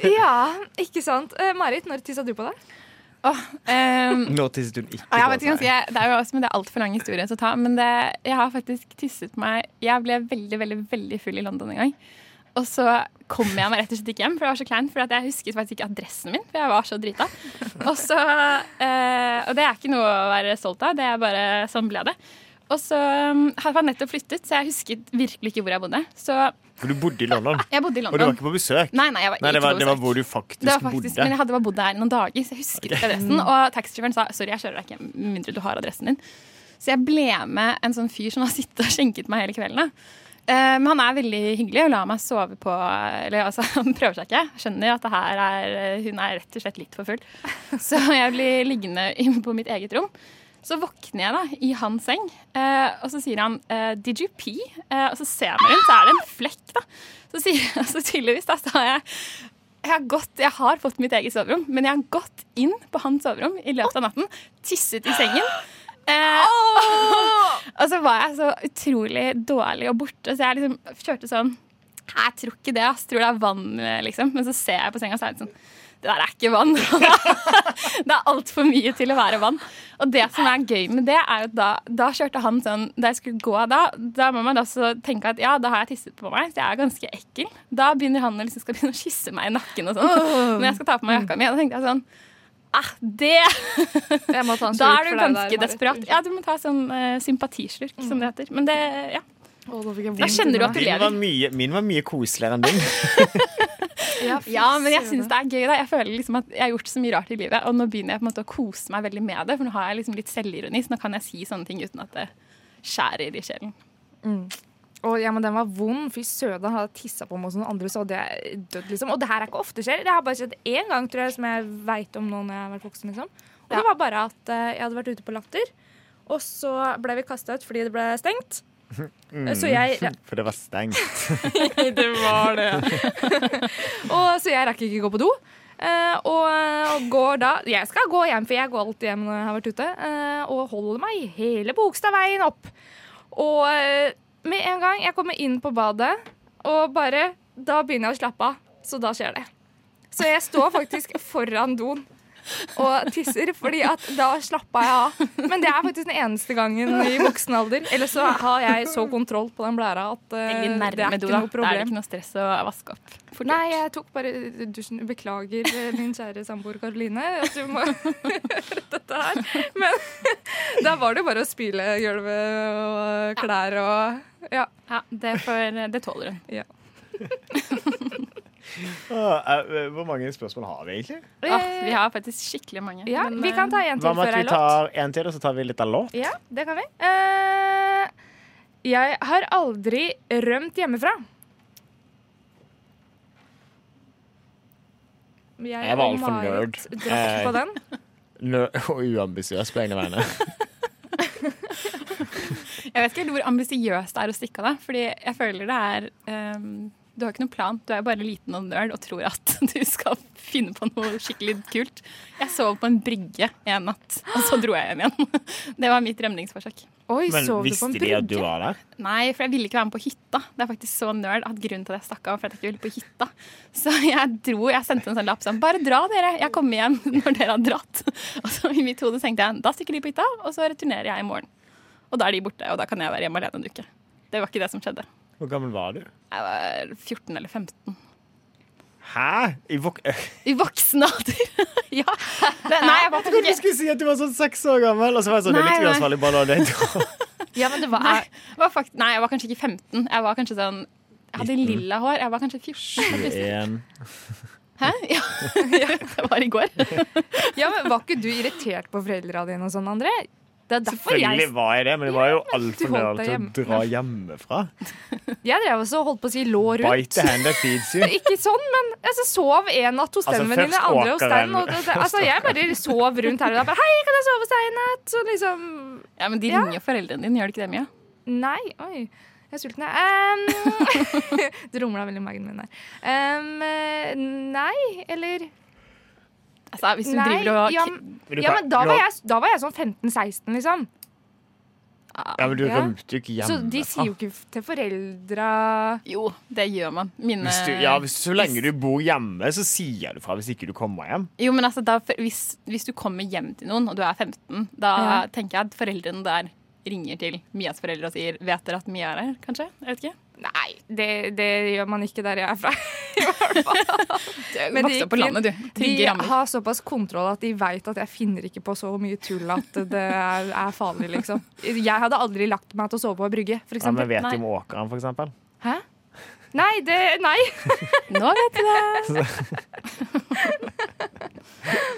Ja, ikke sant. Eh, Marit, når tissa du på deg? Um, Nå tisset hun ikke Ja, på ikke, seg. jeg, det er jo også, men det er altfor lang historie å ta. Men det, jeg har faktisk tisset meg Jeg ble veldig veldig, veldig full i London en gang. Og så kom jeg meg rett og slett ikke hjem, for det var så klein. For at jeg husket faktisk ikke adressen min, for jeg var så drita. Og, så, eh, og det er ikke noe å være stolt av, det er bare sånn ble det. Og så um, hadde jeg nettopp flyttet, så jeg husket virkelig ikke hvor jeg bodde. Så For du bodde i London, jeg bodde i London. og du var ikke på besøk. Nei, nei, jeg var Nei, det ikke var, på det var hvor du faktisk, Det var faktisk, bodde. Men jeg hadde bare bodd der noen dager, så jeg husket ikke adressen. Og taxisjåføren sa sorry, jeg kjører deg ikke mindre du har adressen din. Så jeg ble med en sånn fyr som har sittet og skjenket meg hele kvelden. da. Eh, Men han er veldig hyggelig og lar meg sove på Eller altså, han prøver seg ikke. Skjønner at det her er, hun er rett og slett litt for full. Så jeg blir liggende inne på mitt eget rom. Så våkner jeg da i hans seng, eh, og så sier han eh, 'Did you pee?' Eh, og så ser jeg meg rundt, så er det en flekk. da. Så sier jeg så tydeligvis da, så har jeg jeg har, gått, jeg har fått mitt eget soverom, men jeg har gått inn på hans soverom i løpet av natten, tisset i sengen. Eh, og så var jeg så utrolig dårlig og borte, så jeg liksom kjørte sånn Jeg tror ikke det. ass. tror det er vann, liksom. Men så ser jeg på senga, så er det sånn Det der er ikke vann. det er altfor mye til å være vann. Og det som er gøy med det, er jo at da, da kjørte han sånn Da jeg skulle gå da, da må man også tenke at ja, da har jeg tisset på meg, så jeg er ganske ekkel. Da begynner han å liksom skal begynne å kysse meg i nakken og sånn. Når jeg skal ta på meg jakka mi. Og da tenkte jeg sånn Ah, det Jeg må ta en Da er du ganske der, desperat. Ja, du må ta sånn uh, sympatislurk, som det heter. Men det, ja. Oh, da Da kjenner du at du lever. Min var mye, min var mye koseligere enn din. Ja, Ja, men jeg syns det er gøy. da Jeg føler liksom at jeg har gjort så mye rart i livet, og nå begynner jeg på en måte å kose meg veldig med det. For nå har jeg liksom litt selvironi, så nå kan jeg si sånne ting uten at det skjærer i sjelen. Å, ja, men den var vond. Fy søda, han hadde tissa på meg hos noen andre, så hadde jeg dødd, liksom. Og det her er ikke ofte skjer. Det har bare skjedd én gang, tror jeg, som jeg veit om nå når jeg har vært voksen, liksom. Og det var bare at uh, jeg hadde vært ute på Latter, og så ble vi kasta ut fordi det ble stengt. Så jeg For det var stengt. Det var det. og så jeg rakk ikke gå på do. Uh, og, og går da Jeg skal gå hjem, for jeg går alltid hjem når jeg har vært ute. Uh, og holder meg hele Bogstadveien opp. Og eh, med en gang jeg kommer inn på badet, og bare Da begynner jeg å slappe av. Så da skjer det. Så jeg står faktisk foran doen og tisser, fordi at da slappa jeg av. Men det er faktisk den eneste gangen i voksen alder. Eller så har jeg så kontroll på den blæra at uh, det er ikke noe problem. Da er det ikke noe stress å vaske opp. fort Nei, jeg tok bare dusjen. Beklager, eh, min kjære samboer Karoline, at du må gjøre dette her. Men da var det bare å spyle gulvet og klær og Ja. Ja, det, får, det tåler hun. ja. Åh, eh, Hvor mange spørsmål har vi egentlig? Ah, vi har faktisk skikkelig mange. ja men, vi kan ta en Hva det med låt. at ei vi tar en til, og så tar vi litt av låt? Ja, det kan vi. Uh, jeg har aldri rømt hjemmefra. Jeg, Jeg var altfor nerd. Drakk Eh, på den. Og uambisiøs på egne vegne. Jeg vet ikke helt hvor ambisiøst det er å stikke av det. Fordi jeg føler det er ehm, Du har ikke noen plan. Du er bare liten og nerd og tror at du skal finne på noe skikkelig kult. Jeg sov på en brygge en natt, og så dro jeg hjem igjen. Det var mitt rømningsforsøk. Oi, Men sov du på visste en de at du var der? Nei, for jeg ville ikke være med på hytta. Det er faktisk så nerd at grunnen til at jeg stakk av, var for at jeg ikke ville på hytta. Så jeg dro, jeg sendte en sånn lapp sånn Bare dra, dere. Jeg kommer hjem når dere har dratt. Og så i mitt hode tenkte jeg da stikker de på hytta, og så returnerer jeg i morgen. Og da er de borte, og da kan jeg være hjemme alene en uke. Det var ikke det som skjedde. Hvor gammel var du? Jeg var 14 eller 15. Hæ? I vok I voksen alder. ja. Det, nei, jeg var ikke trodde du skulle si at du var sånn seks år gammel. Og så var jeg sånn, det er Nei, litt nei. uansvarlig bare la det. Ja, men det var Nei, jeg var fakt nei, jeg var kanskje ikke 15. Jeg var kanskje sånn Jeg hadde lilla hår. Jeg var kanskje 14. 21. Hæ? Ja. Det var i går. Ja, men Var ikke du irritert på foreldra dine og sånn, André? Det er derfor Selvfølgelig jeg, var jeg det, men det var jo altfor deg til å dra hjemmefra. jeg drev også og holdt på å si lå rundt. Bite hand that feeds you. Ikke sånn, men altså, sov en natt hos Altså, den venninne, først andre hos den. Og og, det, altså, jeg bare sov rundt her og da Bare, Hei, kan jeg sove hos deg i natt? Så liksom Ja, Men de Ja. ringer foreldrene dine, gjør de ikke det mye? Nei. Oi. Jeg er sulten, jeg. Um, det rumla veldig i magen min der. Um, eh, nei, eller Altså, Hvis du Nei, driver og ja, ja, men da var, jeg, da var jeg sånn 15-16, liksom. Ja, men du Ja. rømte jo ikke Så de sier jo ikke til foreldra Jo, det gjør man. Mine Hvis du, ja, hvis, så lenge du bor hjemme, så sier du fra hvis ikke du kommer hjem. Jo, men altså, da, hvis, hvis du kommer hjem til noen, og du er 15, da Ja. tenker jeg at foreldrene der ringer til Mias foreldre og sier 'Vet dere at Mia er her?' Kanskje? Jeg vet ikke. Nei, det, det gjør man ikke der jeg er fra. I hvert fall. Men de, på landet, du. De Trygge rammer. har såpass kontroll at de veit at jeg finner ikke på så mye tull at det er, er farlig, liksom. Jeg hadde aldri lagt meg til å sove på brygge, f.eks. Ja, men vet de om åkeren, for eksempel? Hæ? Nei, det Nei! Nå vet du det.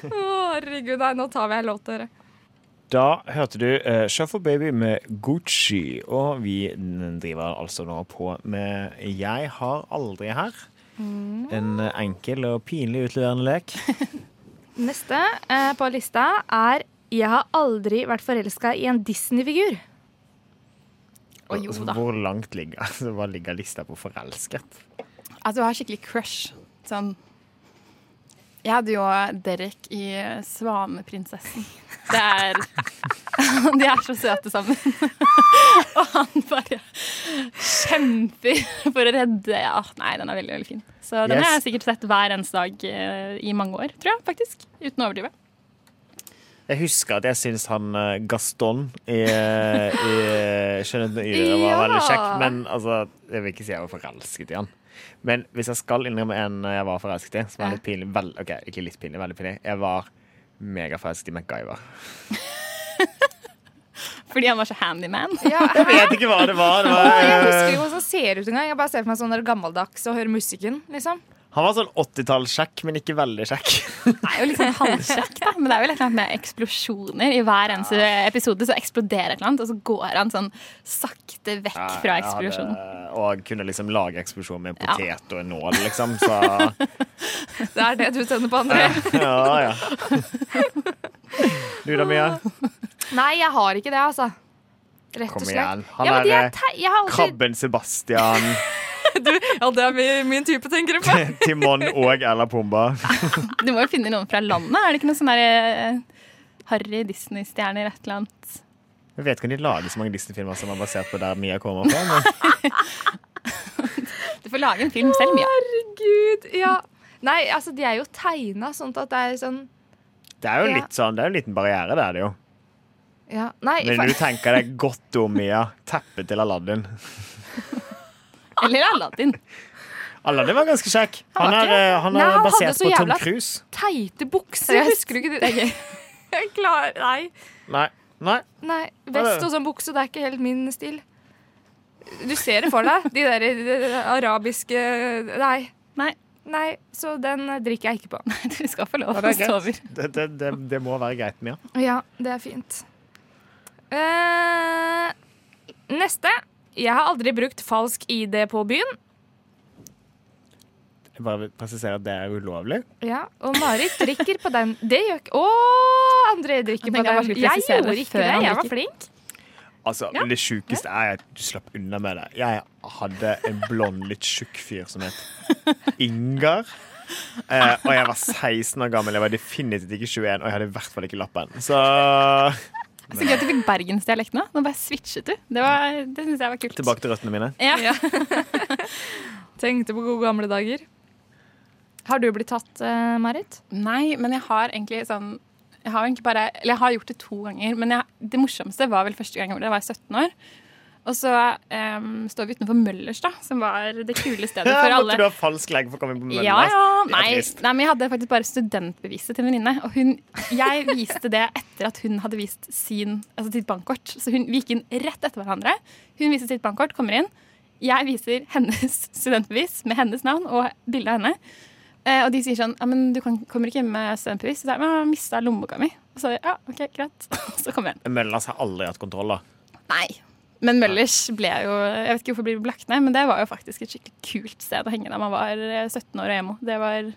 Å, herregud, nei, nå tar vi en låt, dere. Da hørte du uh, Shuffle Baby med Gucci, og vi driver altså nå på med Jeg har aldri her. En eh, enkel og pinlig utleverende lek. Neste uh, på lista er Jeg har aldri vært forelska i en Disney-figur. Å jo Altså, da. Hvor langt ligger, altså, hva ligger lista på forelsket? Altså, du har skikkelig crush. Sånn Jeg hadde jo Derek i Svaneprinsessen. Det er De er så søte sammen. Og han bare kjemper for å redde Ja, nei, den er veldig, veldig fin. Så den Yes. har jeg sikkert sett hver eneste dag eh, i mange år, tror jeg faktisk. Uten å overdrive. Jeg husker at jeg syns han eh, Gaston i, i Skjønnheten og yret' var veldig kjekk, men altså, jeg vil ikke si jeg var forelsket i han. Men hvis jeg skal innrømme en jeg var forelsket i, som er litt pinlig vel, OK, ikke litt pinlig, veldig pinlig. Jeg var megaforelsket i MacGyver. Fordi han var så handyman. Ja, Jeg vet ikke hva det var. Det var jeg eh, husker ikke hvordan han ser ut engang. Jeg bare ser for meg sånn der gammeldags og hører musikken. liksom. Han var sånn 80-tallssjekk, men ikke veldig sjekk. Det er jo litt sånn halvkjekk, da. Men det er jo litt med eksplosjoner. I hver eneste episode så eksploderer et eller annet, og så går han sånn sakte vekk fra eksplosjonen. hadde- Og kunne liksom lage eksplosjon med en Ja. potet og en nål, liksom. Så Det er det du tenner på, André. ja, ja. Du da, Mia? Nei, jeg har ikke det, altså. Rett Kom og slett. igjen. Han ja, er, er aldri... Krabben Sebastian, Ja, det er min, min type, tenker du på. Timon og eller Pumba. Du må jo finne noen fra landet. Er det ikke noen sånne der, eh, Harry Disney-stjerner et eller annet? Jeg vet ikke om de lager så mange Disney-filmer som er basert på der Mia kommer fra. Men Du får lage en film selv, Mia. Herregud, ja. Nei, altså, de er jo tegna sånn at det er sånn det er jo Ja. litt sånn, det er jo en liten barriere, det er det jo. Ja, nei, Men for, du tenker deg godt om, Mia. Teppet til Aladdin. Eller Aladdin. Aladdin var ganske kjekk. Han han, er, eh, han Nei, Cruise han hadde basert så på Tom jævla- Cruise. teite bukser, jeg husker du ikke det? Jeg, er klar, Jeg klarer Nei. Nei. Nei. Nei, Vest og sånn bukse, det er ikke helt min stil. Du ser det for deg. De der, de de arabiske Nei. Nei, Nei, så den drikker jeg ikke på. du skal få lov å det er stå over. Det, det, det, det må være greit, Mia. Ja, det er fint. Uh, neste. Jeg har aldri brukt falsk ID på byen. Jeg bare vil presisere at det er ulovlig. Ja, Og Marit drikker på den. Det gjør ikke Å, André drikker på jeg den. Jeg gjorde ikke det. Jeg var flink. Altså, men Det sjukeste er at du slapp unna med det. Jeg hadde en blond, litt tjukk fyr som het Ingar. Eh, og jeg var 16 år gammel. Jeg var definitivt ikke 21, og jeg hadde i hvert fall ikke lappen. Så Så gøy at du fikk bergensdialekt nå. Nå bare switchet du. Det, var- det syns jeg var kult. tilbake til røttene mine. Ja. Tenkte på gode gamle dager. Har du blitt tatt, eh, Marit? Nei, men jeg har egentlig sånn jeg har, egentlig bare, eller jeg har gjort det to ganger, men jeg, det morsomste var vel første gang jeg gjorde det. Jeg var jeg 17 år. Og så um, står vi utenfor Møllers, da, som var det kule stedet for Måtte alle. du ha falsk legg for å komme inn på Møllers? Ja, ja. Nei, nei, men jeg hadde faktisk bare studentbeviset til en venninne. Og hun, jeg viste det etter at hun hadde vist sin, altså sitt bankkort. Så hun, vi gikk inn rett etter hverandre. Hun viser sitt bankkort, kommer inn. Jeg viser hennes studentbevis med hennes navn og bilde av henne. Eh, og de sier sånn ja, men du kan, kommer ikke inn med studentbevis. Så jeg jeg har mista lommeboka mi. Og så ja, OK, greit. Så kommer jeg inn. Møllers har aldri hatt kontroll, da. Nei. Men Møllers ble jo Jeg vet ikke hvorfor det ble lagt ned, men det var jo faktisk et skikkelig kult sted å henge da man var eh, 17 år og emo. Det var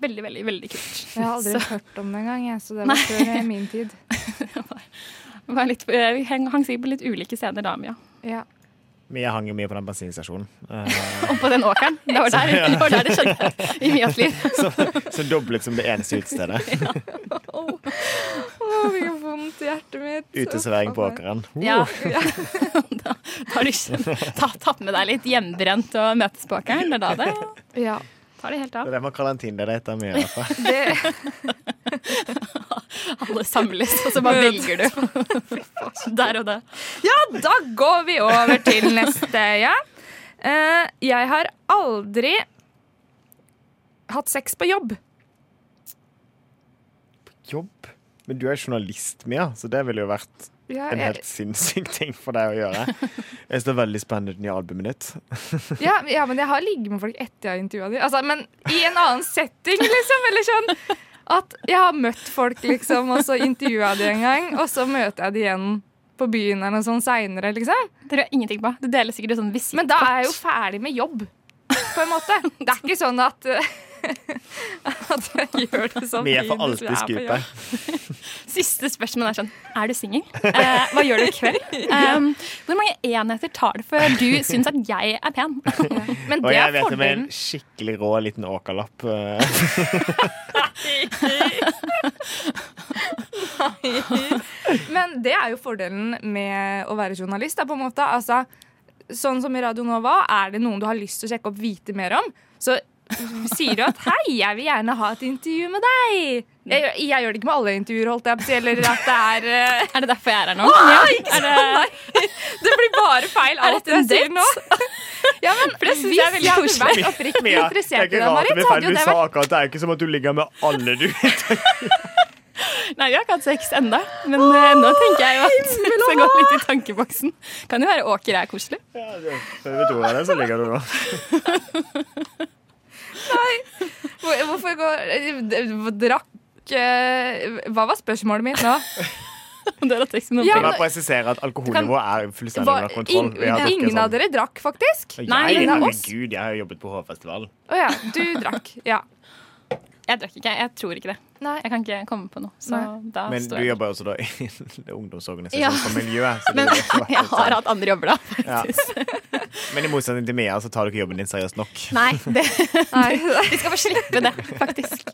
veldig, veldig, veldig kult. Jeg har aldri Så hørt om det engang, jeg, så det var før eh, min tid. var litt, eh, vi hang, hang sikkert på litt ulike steder da, Mia. Ja. Mia hang jo mye på den bensinstasjonen. Eh, Og på den åkeren. Det var der det, var der det skjedde i Mias liv. så, så dobbelt som det eneste utestedet. Å, det fikk vondt i hjertet mitt. Uteservering på Åkeren. Uh. Ja. da, da har du ikke ta, tatt med deg litt hjemmebrent og møtes på åkeren. Det er da det Ja, tar det helt Det er det man kaller en Tinder. Det mye, i hvert fall. det, Alle samles, og så bare velger du. Der og da. ja, da går vi over til neste, ja. Uh, jeg har aldri hatt sex på jobb. På Jobb? Men du er journalist, Mia, så det ville jo vært Ja, en helt sinnssyk ting for deg å gjøre. Jeg står veldig spennende i albumet ditt. ja, ja, men jeg har ligget med folk etter jeg har intervjua dem. Altså, men i en annen setting, liksom. Eller sånn at jeg har møtt folk, liksom, og så intervjua de en gang, og så møter jeg de igjen på byen eller noe sånn seinere, liksom. Det tror jeg ingenting på. Det deler sikkert sånn visitkort. Men da er jeg jo ferdig med jobb, på en måte. Det er ikke sånn at At jeg gjør det sånn. Vi får for alltid jeg er skupet. Siste spørsmål er sånn Er du singel? Eh, hva gjør du i kveld? Um, hvor mange enheter tar det før du syns at jeg er pen? Men Og det jeg er vet om en skikkelig rå liten åkerlapp. eh, Men det er jo fordelen med å være journalist. Da, på en måte. Altså, sånn som i Radio Nova, er det noen du har lyst til å sjekke opp vite mer om, så sier jo at 'hei, jeg vil gjerne ha et intervju med deg'. Jeg, jeg gjør det ikke med alle intervjuer, holdt jeg på å si, eller at det er uh... Er det derfor jeg er her nå? Åh, Ja. Er det, Nei, det blir bare feil, Er alt en jeg sier nå. Ja, men det synes jeg er veldig jeg hadde koselig. vært oppriktig Mia, det er interessert i ikke deg, rart Marit, det blir så hadde jo det sa vært akkurat det er ikke som at du ligger med alle du nei, vi har ikke hatt sex enda, men eh, nå tenker jeg jo at det skal gå litt i tankeboksen. Kan jo være Åker er koselig. Ja, det- vi tror av det, så ligger du nå. Hvor- Hvorfor går Drakk eh, Hva var spørsmålet mitt nå? Det er Ja, men, presisere at alkoholnivået er fullstendig under kontroll. Vi har ingen sånn- av dere drakk, faktisk? Nei, ingen av oss. herregud, jeg har jobbet på Hovfestival. Å ja, du drakk. Ja. Jeg drakk ikke. Jeg tror ikke det. Nei. Jeg kan ikke komme på noe. Så da Men du jobber også da i ungdomsorganisasjonen Ja. for miljøet. Så Men jeg har hatt andre jobber, da. Ja. Men i motsetning til Mia, så tar du ikke jobben din seriøst nok. Nei, det, Nei. vi skal få slippe det, faktisk.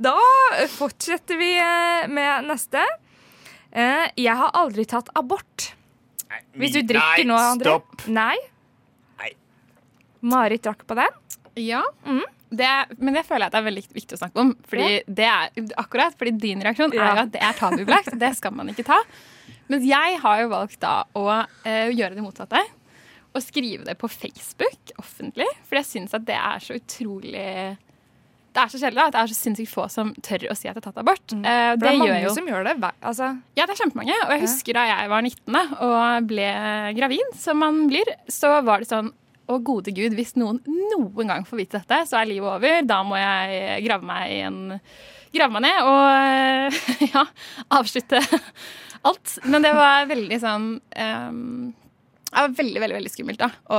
Da fortsetter vi eh, med neste. Eh, Jeg har aldri tatt abort. Hvis du drikker nå, Nei, André. stopp! Nei. Nei. Marit drakk på den. Ja, det, men det føler jeg at det er veldig viktig å snakke om. Fordi det er, akkurat fordi din reaksjon er Ja. jo at det er tabubelagt. Det skal man ikke ta. Mens jeg har jo valgt da å eh, gjøre det motsatte. Og skrive det på Facebook offentlig. For jeg syns at det er så utrolig Det er så sjelden at det er så sinnssykt få som tør å si at de har tatt abort. Eh, For det det er mange jo som gjør det. Altså, Ja, det er kjempemange. Og jeg husker da jeg var 19 og ble gravid, som man blir, så var det sånn å gode gud, hvis noen noen gang får vite dette, så er livet over. Da må jeg grave meg en Grave meg ned og ja, avslutte alt. Men det var veldig sånn um, Det var veldig, veldig veldig skummelt da, å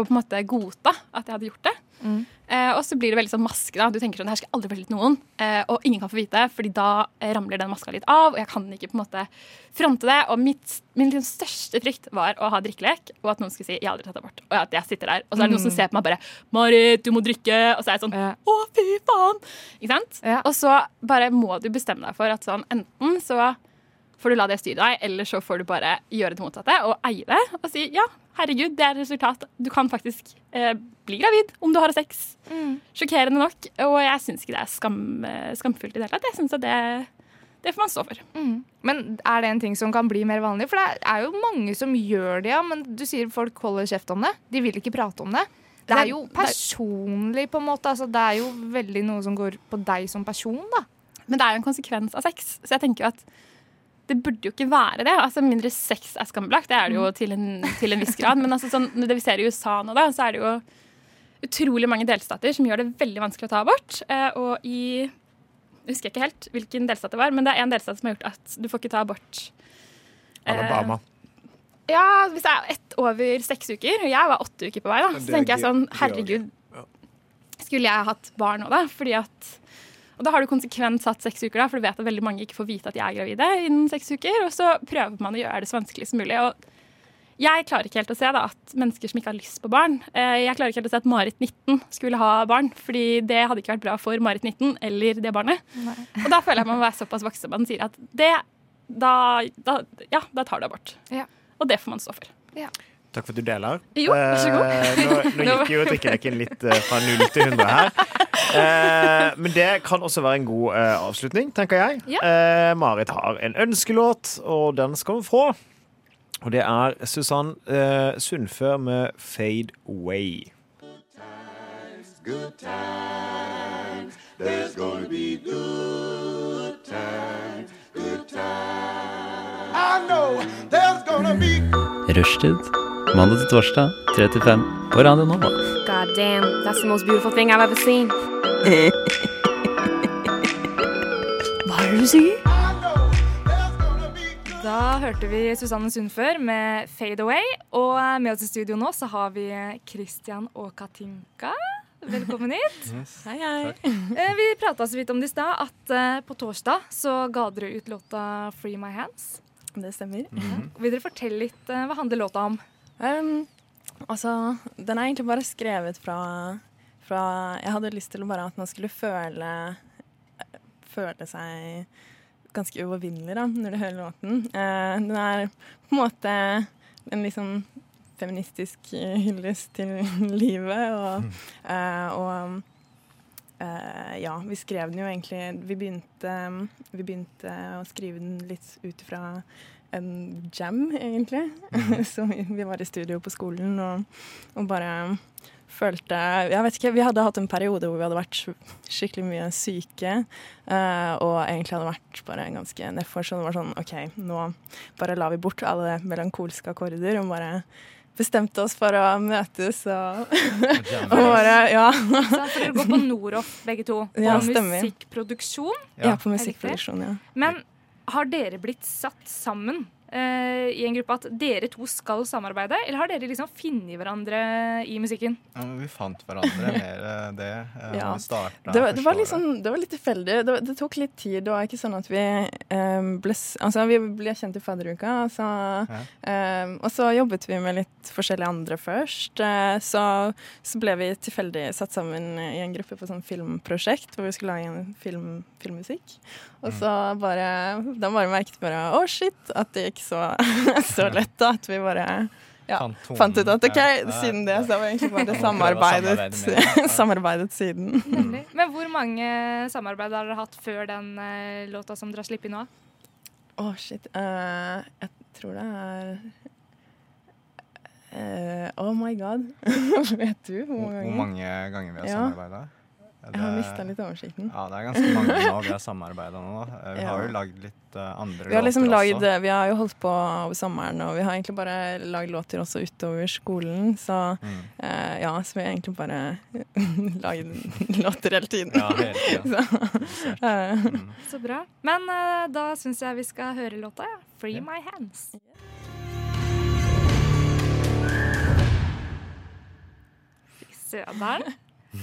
på en måte godta at jeg hadde gjort det. Mm. Eh, og så blir det veldig sånn maske. da. Du tenker sånn, det her skal aldri fortelle noen. Eh, og ingen kan få vite, fordi da ramler den maska litt av. Og jeg kan ikke på en måte fronte det. Og mitt, min liksom største frykt var å ha drikkelek, og at noen skulle si 'jeg har aldri tatt abort'. Og at jeg sitter der, og så er det noen som ser på meg bare 'Marit, du må drikke'. Og så er jeg sånn. 'å, fy faen'. Ikke sant? Ja. Og så bare må du bestemme deg for at sånn enten så får du la det styre deg, eller så får du bare gjøre det motsatte og eie det og si ja, herregud, det er et resultat. Du kan faktisk eh, bli gravid om du har sex. Sjokkerende nok. Og jeg syns ikke det er skam, eh, skamfullt i det hele tatt. Jeg synes at det, det får man stå for. Men er det en ting som kan bli mer vanlig? For det er jo mange som gjør det, ja. Men du sier folk holder kjeft om det. De vil ikke prate om det. Det er jo personlig, på en måte. Altså, det er jo veldig noe som går på deg som person, da. Men det er jo en konsekvens av sex. Så jeg tenker jo at det burde jo ikke være det. Altså Mindre sex er skambelagt, det er det jo til en, til en viss grad. Men altså, sånn, det vi ser i USA nå, da, så er det jo utrolig mange delstater som gjør det veldig vanskelig å ta abort. Eh, og i jeg husker ikke helt hvilken delstat det var, men det er en delstat som har gjort at du får ikke ta abort. Eh, Alabama. Ja, hvis det er ett over seks uker. Og jeg var åtte uker på vei, da. Så er tenker jeg sånn, er herregud. Skulle jeg hatt barn nå, da? Fordi at og da har du konsekvent satt seks uker, da, for du vet at veldig mange ikke får vite at de er gravide innen seks uker. Og så prøver man å gjøre det så vanskelig som mulig. Og jeg klarer ikke helt å se da, at mennesker som ikke har lyst på barn eh, Jeg klarer ikke helt å se at Marit 19 skulle ha barn, fordi det hadde ikke vært bra for Marit 19 eller det barnet. Og da føler jeg man må være såpass voksen at man sier at det da, da, Ja, da tar du abort. Ja. Og det får man stå for. Takk for at du deler. Jo, vær så god. Eh, nå, nå gikk jo drikkeleken litt eh, fra 0 til 100 her. Eh, men det kan også være en god eh, avslutning, tenker jeg. Ja. Eh, Marit har en ønskelåt, og den skal hun få. Og det er Susann eh, Sundfør med 'Fade Away'. Rushtid. Mandag til torsdag, 3 til 5 på Radio Nova. God damn, that's the most beautiful thing I've ever seen. Hva er det du sier? Da hørte vi Susanne Sundfør med 'Fade Away'. Og med oss i studio nå så har vi Christian og Katinka. Velkommen hit. Hei, hei. Eh, Vi prata så vidt om det i stad, at eh, på torsdag så ga dere ut låta 'Free My Hands'. Det stemmer. Vil dere fortelle litt eh, hva handler låta om? Um, altså, den er egentlig bare skrevet fra, fra Jeg hadde lyst til bare at man skulle føle føle seg ganske uovervinnelig da, når du hører låten. Uh, den er på en måte en sånn feministisk hyllest til livet. Og, uh, og Uh, ja, vi skrev den jo egentlig Vi begynte, vi begynte å skrive den litt ut fra en jam, egentlig. Så vi, var i studio på skolen og, og bare følte Jeg vet ikke, vi hadde hatt en periode hvor vi hadde vært skikkelig mye syke. eh, og egentlig hadde vært bare ganske nedfor. Så det var sånn OK, nå bare la vi bort alle melankolske akkorder og bare bestemte oss for å møtes og, og bare Ja. Så for dere går på Noroff begge to. På Ja, musikkproduksjon. ja, på musikkproduksjon, ja. Men har dere blitt satt sammen eh, i en gruppe at dere to skal samarbeide, eller har dere liksom funnet hverandre i musikken? Ja, men vi fant hverandre mer eh, det Uh, Ja. vi starta Det var, det, var sånn, det var litt tilfeldig. Det, det tok litt tid. Det var ikke sånn at vi um, ble Altså, vi ble kjent i fadderuka, altså, ja. um, og så jobbet vi med litt forskjellige andre først. Uh, så, så ble vi tilfeldig satt sammen i en gruppe på sånn filmprosjekt hvor vi skulle lage en film, filmmusikk. Og så bare Da bare merket vi bare Å, shit! At det gikk så, så lett, da. At vi bare ja, Fant ut at OK, siden det, så har vi egentlig bare samarbeidet, samarbeidet siden. Nemlig. Men hvor mange samarbeid har dere hatt før den uh, låta som dere har sluppet nå? Å, shit. Uh, jeg tror det er uh, Oh my god. Vet du hvor mange mange hvor ganger? mange ganger vi har Ja. samarbeida? Jeg har mista litt oversikten. Ja, det er ganske mange nå vi har samarbeida nå. Eh, Vi Ja. har jo lagd litt uh, andre Vi har liksom låter også. vi har jo holdt på over sommeren, og vi har egentlig bare lagd låter også utover skolen. Så Mm. eh, ja, så vi har egentlig bare lagd låter hele tiden. Ja, hele tiden. Så, uh. Mm. Så bra. Men uh, da syns jeg vi skal høre låta. Ja. 'Free My Hands'. Fy søderen.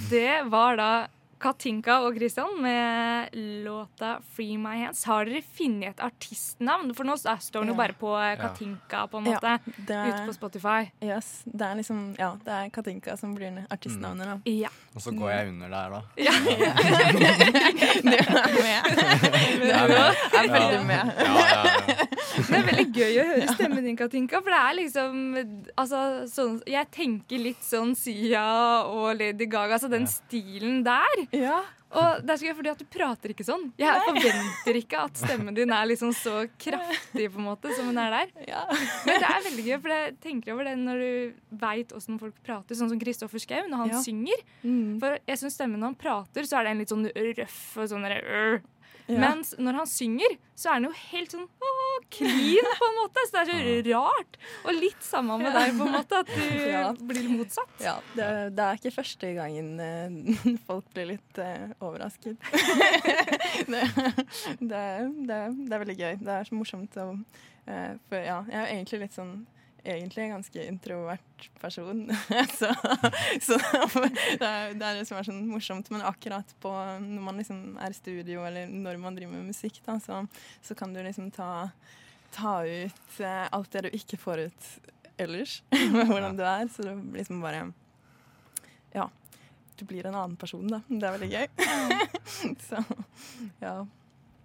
Det var da Katinka og Christian med låta 'Free My Hands'. Har dere funnet et artistnavn? For nå står den jo Ja. bare på eh, Katinka, på en Ja, er, Ute på Spotify. yes, det er liksom Ja, det er Katinka som blir artistnavnet, da. Ja. Og så går jeg under der, da. Du er med. Du er veldig med. Ja, ja, ja. Det er veldig gøy å høre stemmen din, Katinka. For det er liksom altså, sånn, Jeg tenker litt sånn Sia og Lady Gaga, altså den stilen der. Ja. Og det er så gøy fordi at du prater ikke sånn. Jeg forventer ikke at stemmen din er liksom så kraftig på en måte som den er der. ja. Men det er veldig gøy, for jeg tenker over det når du veit åssen folk prater. Sånn som Kristoffer Schou når han Ja. synger. Mm. For jeg syns stemmen når han prater, så er den litt sånn røff og sånn der. Ja. Mens når han synger, så er han jo helt sånn åh, clean, på en måte. Så det er så rart. Og litt samme med deg, på en måte, at du Ja. blir motsatt. Ja, det, det er ikke første gangen eh, folk blir litt uh, overrasket. det, det, det, er- det er veldig gøy. Det er så morsomt å uh, For ja, jeg er jo egentlig litt sånn Egentlig en ganske introvert person. så så det, er, det er det som er sånn morsomt. Men akkurat på når man liksom er i studio, eller når man driver med musikk, da, så, så kan du liksom ta, ta ut eh, alt det du ikke får ut ellers. med hvordan du er. Så det blir liksom bare Ja. Du blir en annen person, da. Det er veldig gøy. så ja.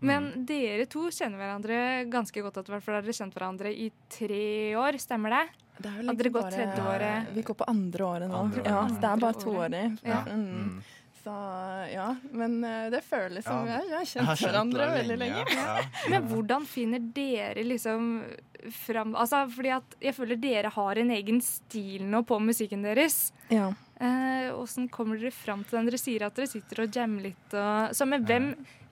Men dere to kjenner hverandre ganske godt etter hvert, for dere har kjent hverandre i tre år, stemmer det? Det er vel Hadde dere gått bare- tredje året? Vi går på andre året nå. Andre året. Ja, det er bare to år i. Ja. Mm. Mm. Så ja. Men eh, det føles som Ja, vi har kjent har kjent hverandre lenge. veldig lenge. Ja. Men hvordan finner dere liksom fram Altså, fordi at jeg føler dere har en egen stil nå på musikken deres. Ja. Eh, kommer dere fram til den? Dere sier at dere sitter og jammer litt. Og, så men hvem,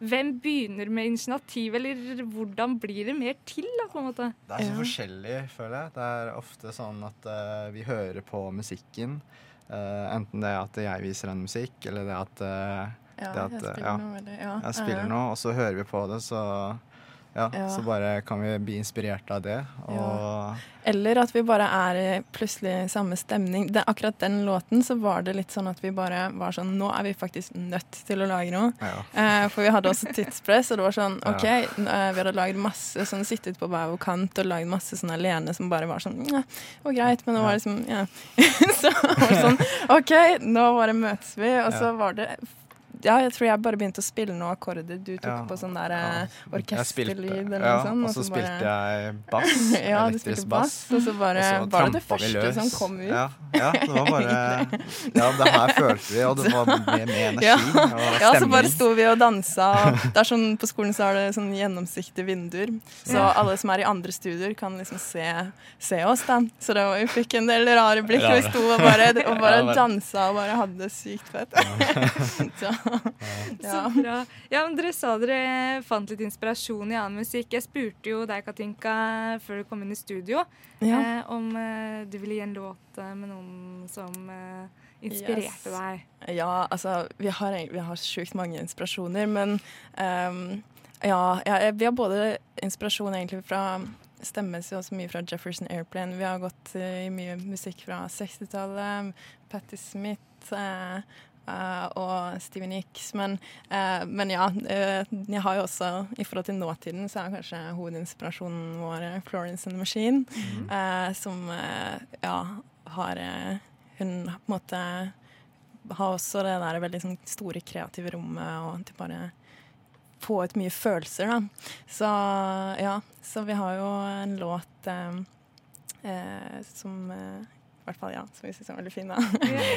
hvem begynner med initiativ, eller hvordan blir det mer til, da, på en måte? Det er så Ja. forskjellig, føler jeg. Det er ofte sånn at uh, vi hører på musikken. Uh, enten det er at jeg viser en musikk, eller det at uh, Ja, Det at, jeg spiller ja. noe veldig ja. jeg spiller noe, og så hører vi på det, så ja, Ja. så bare kan vi bli inspirert av det. Og Eller at vi bare er i plutselig samme stemning. Det, akkurat den låten så var det litt sånn at vi bare var sånn Nå er vi faktisk nødt til å lage noe. ja. Eh, for vi hadde også tidspress, og det var sånn OK, eh, vi hadde lagd masse sånn sittet på hver vår kant og lagd masse sånn alene som bare var sånn Ja, det var greit, men det var liksom Ja. så var det sånn OK, nå bare møtes vi, og så var det ja, jeg tror jeg bare begynte å spille noen akkorder. Du tok Ja. på sånn der Ja. eh, orkesterlyd eller noe sånt. Og så spilte jeg bass. ja, du spilte bass, og så bare Og så var det det første som kom ut. Ja, ja, det var bare Ja, det her følte vi, og det var med, med energi Ja. og ja, så bare sto vi og dansa. og Det er sånn, på skolen så er det sånn gjennomsiktige vinduer, så alle som er i andre studier, kan liksom se, se oss. da. Så da, vi fikk en del rare blikk. og Vi sto og bare, og bare dansa og bare hadde det sykt fett. så. Så bra. Ja, men Dere sa dere fant litt inspirasjon i annen musikk. Jeg spurte jo deg, Katinka, før du kom inn i studio, Ja. eh, om eh, du ville gi en låt eh, med noen som eh, inspirerte Yes. deg. Ja, altså vi har, vi har sjukt mange inspirasjoner, men um, ja, ja, vi har både inspirasjon egentlig fra Stemmes jo også mye fra Jefferson Airplane. Vi har gått eh, i mye musikk fra 60-tallet. Patti Smith eh, eh, og Stevie Nicks. Men, eh, men ja, eh, jeg har jo også I forhold til nåtiden så er kanskje hovedinspirasjonen vår eh, Florence and the Machine. eh, som eh, ja, har eh, Hun på en måte har også det der veldig sånn store kreative rommet og til bare få ut mye følelser, da. Så ja, så vi har jo en låt eh, eh, som eh, hvert fall, ja, som vi syns er veldig fin, da.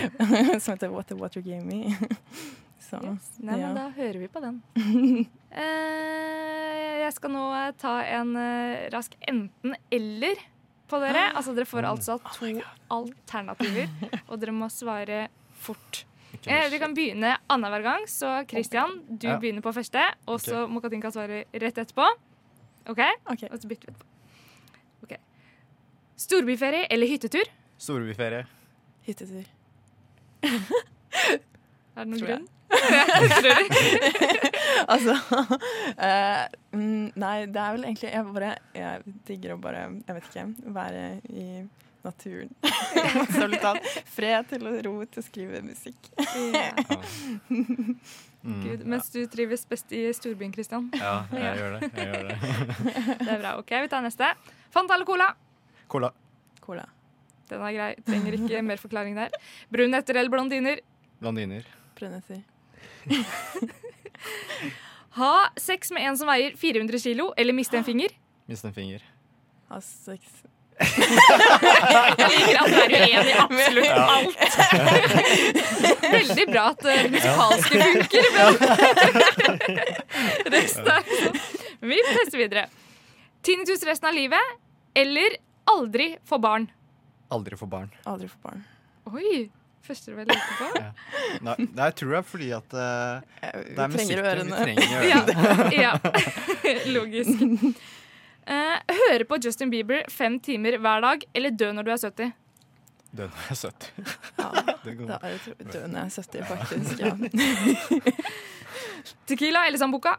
som heter What the Water Gave Me. Så, Yes. Nei, men da hører vi på den. Eh, jeg skal nå eh, ta en eh, rask enten-eller på dere. Altså Dere får altså to alternativer, og dere må svare fort. Eh, vi kan begynne annenhver gang. Så Christian, du Ja. begynner på første, og så må Katinka svare rett etterpå. OK? okay. Og så bytter vi etterpå. Ok. Storbyferie eller hyttetur? Storbyferie. Hyttetur. Er det noen grunn? Altså eh, mm, Nei, det er vel egentlig Jeg bare Jeg digger å bare, jeg vet ikke, være i naturen. Bokstavelig talt. Fred til å ro til å skrive musikk. Mm, Gud, mens du trives best i storbyen, Kristian. Ja, jeg gjør det. Jeg gjør det. Det er bra. OK, vi tar neste. Fanta eller Cola? Cola. Cola. Den er grei. Trenger ikke mer forklaring der. Brunetter eller blondiner? Blondiner. Brunetter. Ha sex med en som veier 400 kilo, eller miste en finger? Miste en finger. Ha sex Jeg liker at du er uenig i absolutt alt. Veldig bra at det musikalske funker, men resten er sånn. Vi tester videre. Tinnitus resten av livet, eller aldri få barn? Aldri få barn. Aldri få barn. Oi! Første du vel lurte på? Nei, nei, jeg tror det er fordi at uh, det er Vi trenger musikken. Vi trenger Ja. ørene. ja. Logisk. Uh, høre på Justin Bieber fem timer hver dag, eller dø når du er 70? Dø når jeg er 70. Ja, da er det dø når jeg er 70, faktisk. Ja. Tequila eller Sambuca?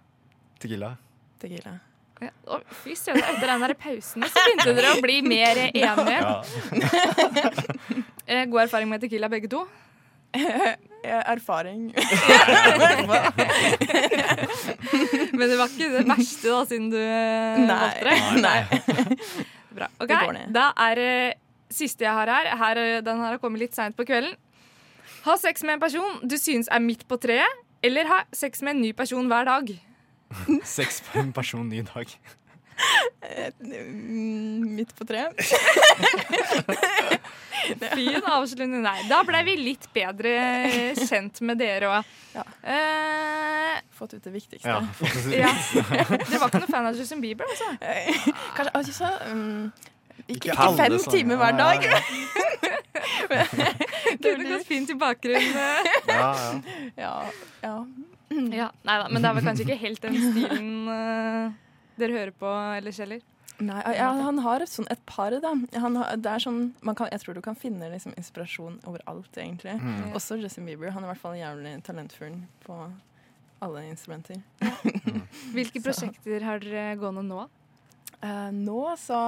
Tequila. Tequila. Ja. Fy søren, etter den der pausen så begynte dere å bli mer enige. Ja. Eh, god erfaring med Tequila, begge to. Eh, Erfaring. Men det var ikke det verste, da, siden du eh, valgte det. Nei. Bra. Ok. Da er det siste jeg har her. her den her har kommet litt seint på kvelden. Ha sex med en person du synes er midt på treet, eller ha sex med en ny person hver dag. Sex på en person ny dag. Mm, Midt på treet. Fin avslutning. Nei, da ble vi litt bedre kjent med dere òg. Ja. Eh, Fått ut det viktigste. Ja, ja. Dere var ikke noe fan av Justin Bieber, altså? Eh, Kanskje altså, um, ikke, Ikke ikke fem timer hver dag. Kunne gått fint i bakgrunnen. ja, ja. Ja, ja. Ja, nei da, men det er vel kanskje ikke helt den stilen uh, dere hører på ellers heller. Nei, ja, han har et, sånn, et par, da. Han har, det er sånn, man kan, jeg tror du kan finne liksom, inspirasjon overalt, egentlig. Mm. Også Justin Bieber. Han er i hvert fall jævlig talentfull på alle instrumenter. Hvilke Så. prosjekter har dere gående nå? Uh, nå så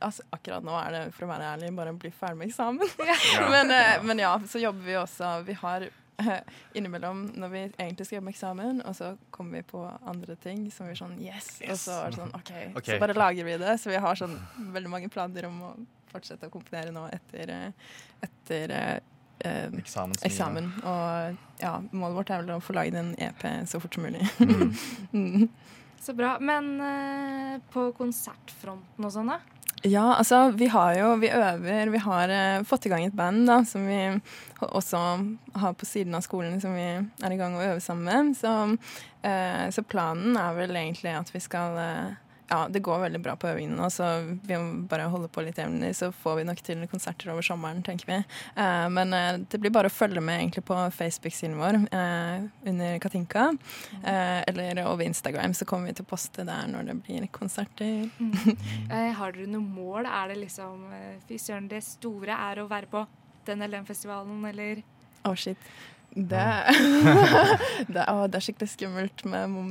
altså, Akkurat nå er det, for å være ærlig, bare å bli ferdig med eksamen. Ja. men, uh, men ja, så jobber vi også Vi har innimellom når vi egentlig skal jobbe med eksamen, og så kommer vi på andre ting som vi er sånn Yes! Og så er det sånn OK, Ok. så bare lager vi det. Så vi har sånn veldig mange planer om å fortsette å komponere nå etter, eh, etter eh, eh, eksamen. Og ja, målet vårt er vel å få laget en EP så fort som mulig. Mm. Mm. Så bra. Men eh, på konsertfronten og sånn, da? Ja, altså vi har jo Vi øver. Vi har eh, fått i gang et band da, som vi også har på siden av skolen, som vi er i gang å øve sammen. Så, eh, så planen er vel egentlig at vi skal eh, Ja, det går veldig bra på øvingene nå, så vi må bare holde på litt jevnlig, så får vi nok til konserter over sommeren, tenker vi. Eh, men eh, det blir bare å følge med egentlig på Facebook-siden vår eh, under Katinka. Eh, eller over Instagram, så kommer vi til å poste der når det blir konserter. Eh, har dere noe mål? Er det liksom eh, Fy søren, det store er å være på den eller den festivalen, eller Å, shit. Det, det, å, det er skikkelig skummelt med mål.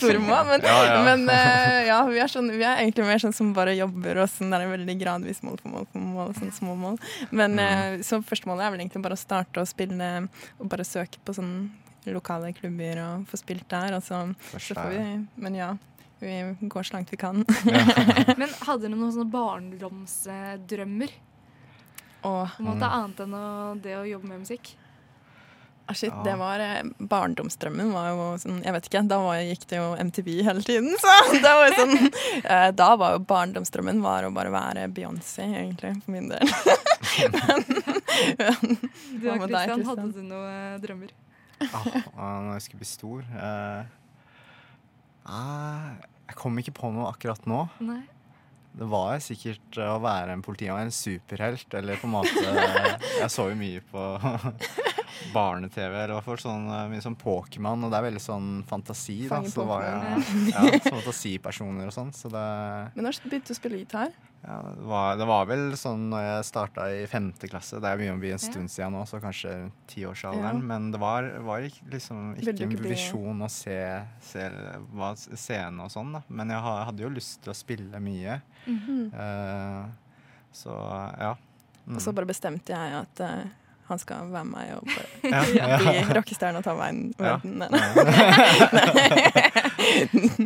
Men, Ja, ja. men uh, ja, vi er, sånn, vi er egentlig mer sånn som bare jobber og sånn. Det er veldig gradvis mål for mål for mål, sånn små mål. Men uh, så første målet er vel egentlig bare å starte å spille og bare søke på sånn lokale klubber og få spilt der. Og så, så får vi Men ja. Vi går så langt vi kan. Men hadde dere noen sånne barndomsdrømmer? På en måte Annet enn å, det å jobbe med musikk? Ah, shit, Ja. det var eh, Barndomsdrømmen var jo sånn Jeg vet ikke, da var, gikk det jo MTV hele tiden, så det var jo sånn eh, Da var jo barndomsdrømmen var å bare være Beyoncé, egentlig, for min del. Men, Du og Kristian, Christian, hadde du noen eh, drømmer? Ah, ah, når jeg skulle bli stor eh, ah, Jeg kom ikke på noe akkurat nå. Nei. Det var sikkert eh, å være en politimann, en superhelt, eller på en måte Jeg så jo mye på barne-TV, eller hvert fall sånn, eh, mye sånn Pokémon, og det er veldig sånn fantasi, da. Fange Så det var jo ja, så fantasipersoner og sånn, så det men når begynte du å spille gitar? ja, det, var, det var vel sånn når jeg starta i femte klasse, det er mye å bli en stund siden nå, så kanskje tiårsalderen, Ja. men det var, var ikke, liksom ikke en visjon å se, se scenen og sånn, da. Men jeg hadde jo lyst til å spille mye. Eh, så ja. Mm. Og så bare bestemte jeg at eh, han skal være med meg og bare ja, ja. bli rockestjerne og ta veien Ja. verden. Nei.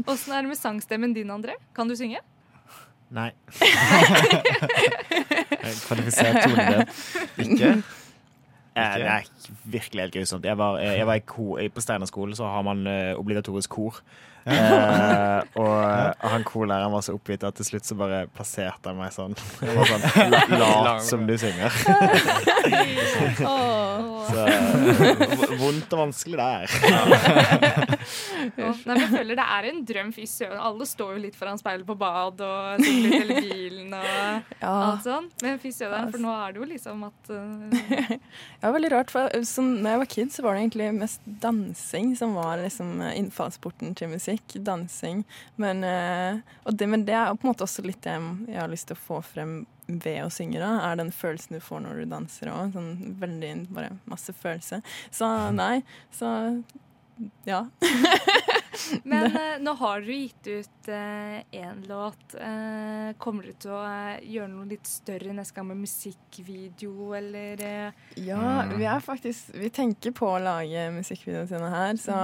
Åssen er det med sangstemmen din, André? Kan du synge? Nei. Kvalifisert tonedel. Ikke? Eh, det er virkelig helt grusomt. Jeg var, eh, jeg var i kor, På Steinerskolen så har man eh, obligatorisk kor. Eh, og han kolæreren var så oppgitt at til slutt så bare plasserte han meg sånn. Han var sånn La, Lat som du synger. Så eh, vondt og vanskelig der. Nei, men jeg føler Det er en drøm, fy søren. Alle står jo litt foran speilet på bad og synger litt eller bilen og Ja. alt sånn. Men fy søren, for nå er det jo liksom at uh... Ja, veldig rart, for som, når jeg var kid, så var det egentlig mest dansing som var liksom eh, innfallsporten til musikk. Dansing. Men, uh, det, men det er på en måte også litt det jeg har lyst til å få frem ved å synge, da, er den følelsen du får når du danser òg. Sånn veldig bare masse følelse. Så nei, så ja. Men eh, nå har dere gitt ut én låt. Eh, kommer dere til å eh, gjøre noe litt større neste gang med musikkvideo, eller eh, Ja, vi er faktisk Vi tenker på å lage musikkvideo til denne her, så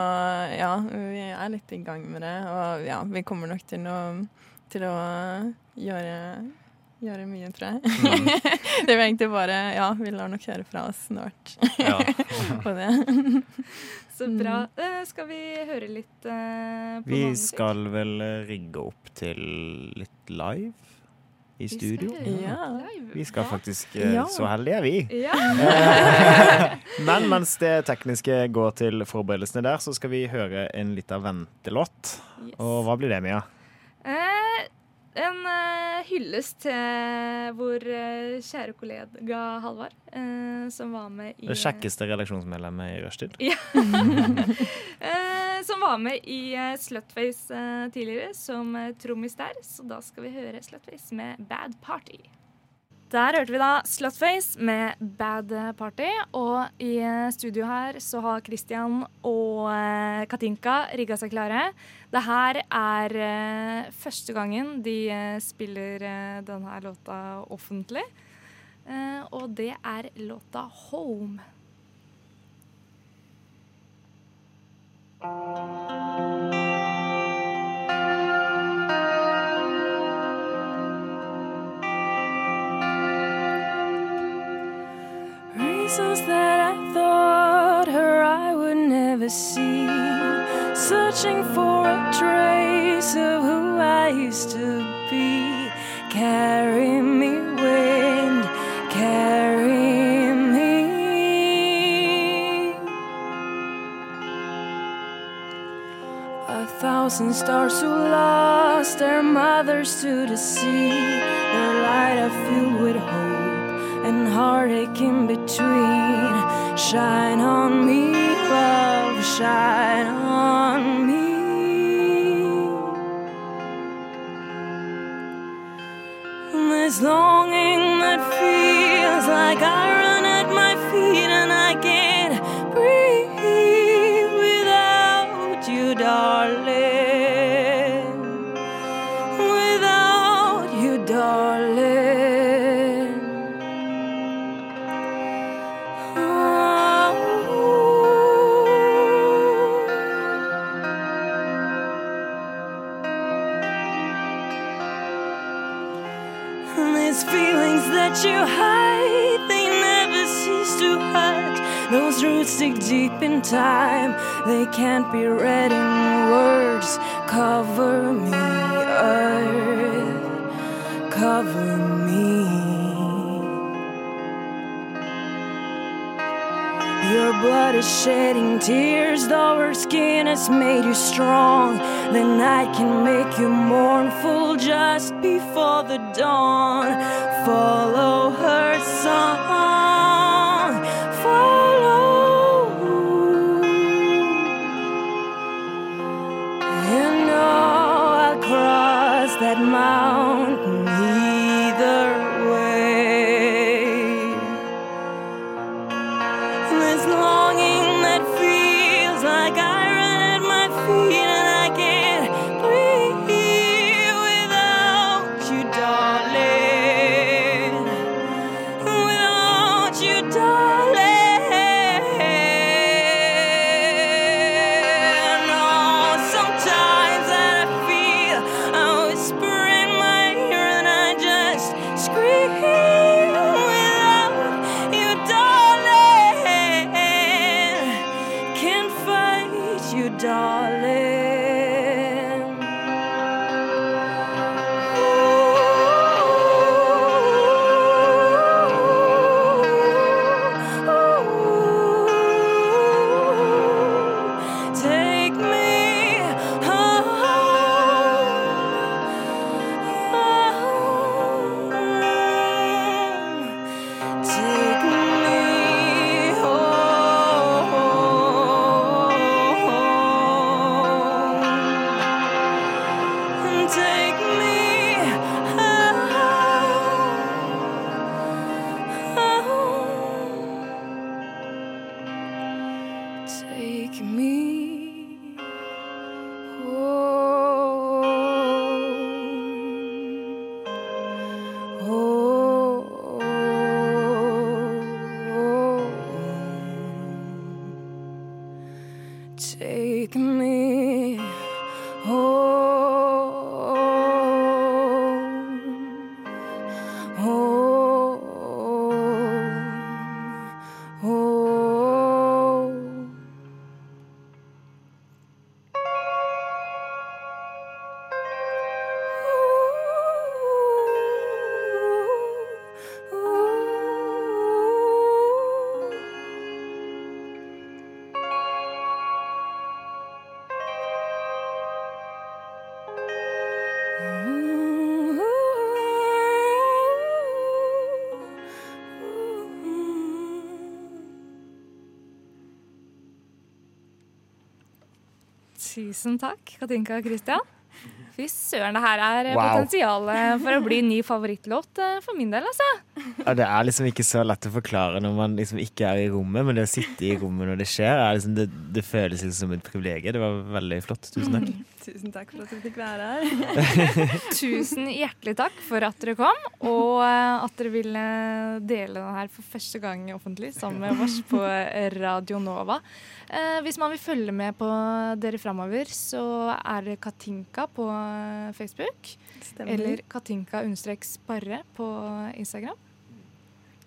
ja, vi er litt i gang med det. Og ja, vi kommer nok til å, til å gjøre Gjøre mye, tror jeg. det vil egentlig bare Ja, vi lar nok høre fra oss snart Ja. på det. Så bra. Eh, skal vi høre litt uh, på Vi skal vel eh, rigge opp til litt live i Vi skal studio. Ja. Vi skal faktisk Ja. Så heldige er vi. Ja. Men mens det tekniske går til forberedelsene der, så skal vi høre en lita ventelåt. Yes. Og hva blir det, Mia? En uh, hyllest til vår uh, kjære kollega Halvard, uh, som var med i Det kjekkeste redaksjonsmedlemmet i rushtid. Ja. som var med i Slutface tidligere, som trommis der. Så da skal vi høre Slutface med Bad Party. Der hørte vi da Slutface med Bad Party. Og i studio her så har Christian og eh, Katinka rigga seg klare. Det her er eh, første gangen de eh, spiller denne låta offentlig. Og det er låta 'Home'. Reasons that I thought her I would never see. Searching for a trace of who I used to be. Carry me, wind, carry me. A thousand stars who lost their mothers to the sea. Their light are filled with hope heartache in between. Shine on me, love, shine on me. This longing that feels like I These feelings that you hide, they never cease to hurt. Those roots dig deep in time, they can't be read in words. Cover me, earth, cover me. Your blood is shedding tears, though her skin has made you strong. The night can make you mournful just before the dawn. Follow her Tusen takk, Katinka og Christian. Fy søren, det her er Wow. potensialet for å bli ny favorittlåt eh, for min del, altså. Ja, det er liksom ikke så lett å forklare når man liksom ikke er i rommet, men det å sitte i rommet når det skjer, er liksom det, det føles liksom som et privilegium. Det var veldig flott. Tusen takk. Tusen takk for at du fikk være her. Tusen hjertelig takk for at dere kom, og eh, at dere ville dele den her for første gang offentlig sammen med oss på Radio Nova. Eh, hvis man vil følge med på dere framover, så er det Katinka på eh, Facebook. Stemmer. Eller Katinka-sparre på Instagram.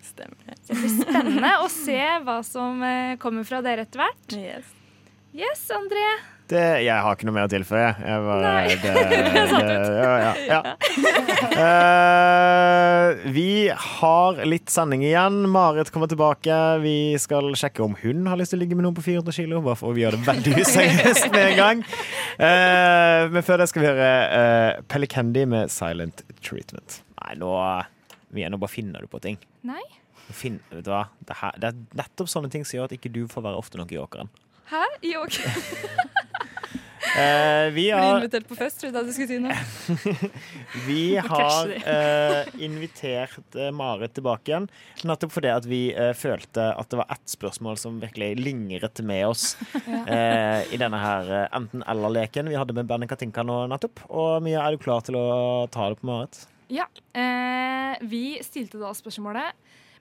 Stemmer. Det blir spennende å se hva som kommer fra dere etter hvert. Yes. Yes, André. Det, jeg har ikke noe mer å tilføye. Jeg var, Nei. det, det, ja, ja, ja. Eh, vi har litt sending igjen. Marit kommer tilbake. Vi skal sjekke om hun har lyst til å ligge med noen på 400 kilo. Bare for vi gjør det veldig useriøst med en gang. Uh, men før det skal vi høre uh, Pelle Candy med 'Silent Treatment'. Nei, nå, Mia, nå bare finner du på ting. Nei. Finn, vet du hva? Det, her, det er nettopp sånne ting som gjør at ikke du får være ofte nok i åkeren. Hæ? I ok. Eh, vi Blir har invitert på fest, trodde jeg du skulle si noe. Vi har uh, invitert uh, Marit tilbake igjen, nettopp fordi at vi følte at det var ett spørsmål som virkelig lingret med oss eh, i denne her enten-eller-leken vi hadde med bandet Katinka nå nettopp. Og Mia, er du klar til å ta det på Marit? Ja. Eh, vi stilte da spørsmålet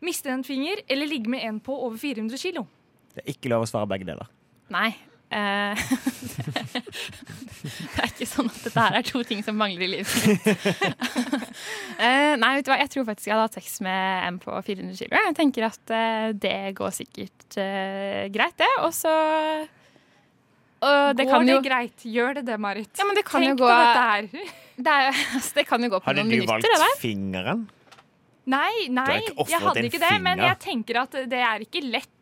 Miste en finger eller ligge med en på over 400 kilo? Det er ikke lov å svare begge deler. Nei. Eh, det er ikke sånn at dette her er to ting som mangler i livet mitt. Eh, nei, vet du hva, jeg tror faktisk jeg hadde hatt sex med en på 400 kilo. Jeg tenker at eh, det går sikkert eh, greit, det. Og så og det Går kan det jo greit? Gjør det det, Marit? Ja, men det kan Tenk jo gå på dette her. det, er, altså, det kan jo gå på Hadde noen du minutter, valgt du valgt fingeren? Nei, nei, har jeg hadde ikke det. Men jeg tenker at det er ikke lett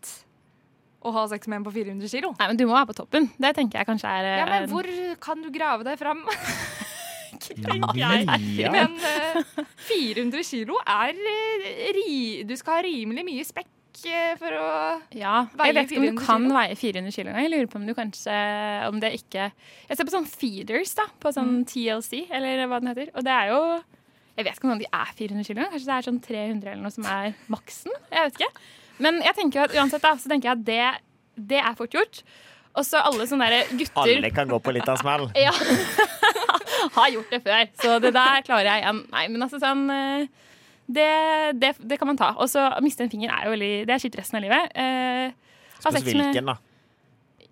å ha sex med en på 400 kilo. Nei, men du må være på toppen. Det tenker jeg kanskje er Ja, men eh, hvor kan du grave deg fram? Mia? Men uh, 400 kilo er eh, ri... Du skal ha rimelig mye spekk eh, for å Ja, Veier jeg vet ikke om du kan kilo? veie 400 kilo engang. Jeg lurer på om du kanskje Om det ikke Jeg ser på sånn feeders, da. På sånn Mm. TLC, eller hva den heter. Og det er jo Jeg vet ikke om de er 400 kilo. Kanskje det er sånn 300 eller noe som er maksen. Jeg vet ikke. Men jeg tenker at uansett da, så tenker jeg at det, det er fort gjort. Og så alle sånne der gutter Alle kan gå på litt av smell. Ja. Har gjort det før, så det der klarer jeg igjen. Nei, men altså sånn eh, det, det, det kan man ta. Og så miste en finger er jo veldig Det er skitt resten av livet. Eh, Spørs hvilken, da.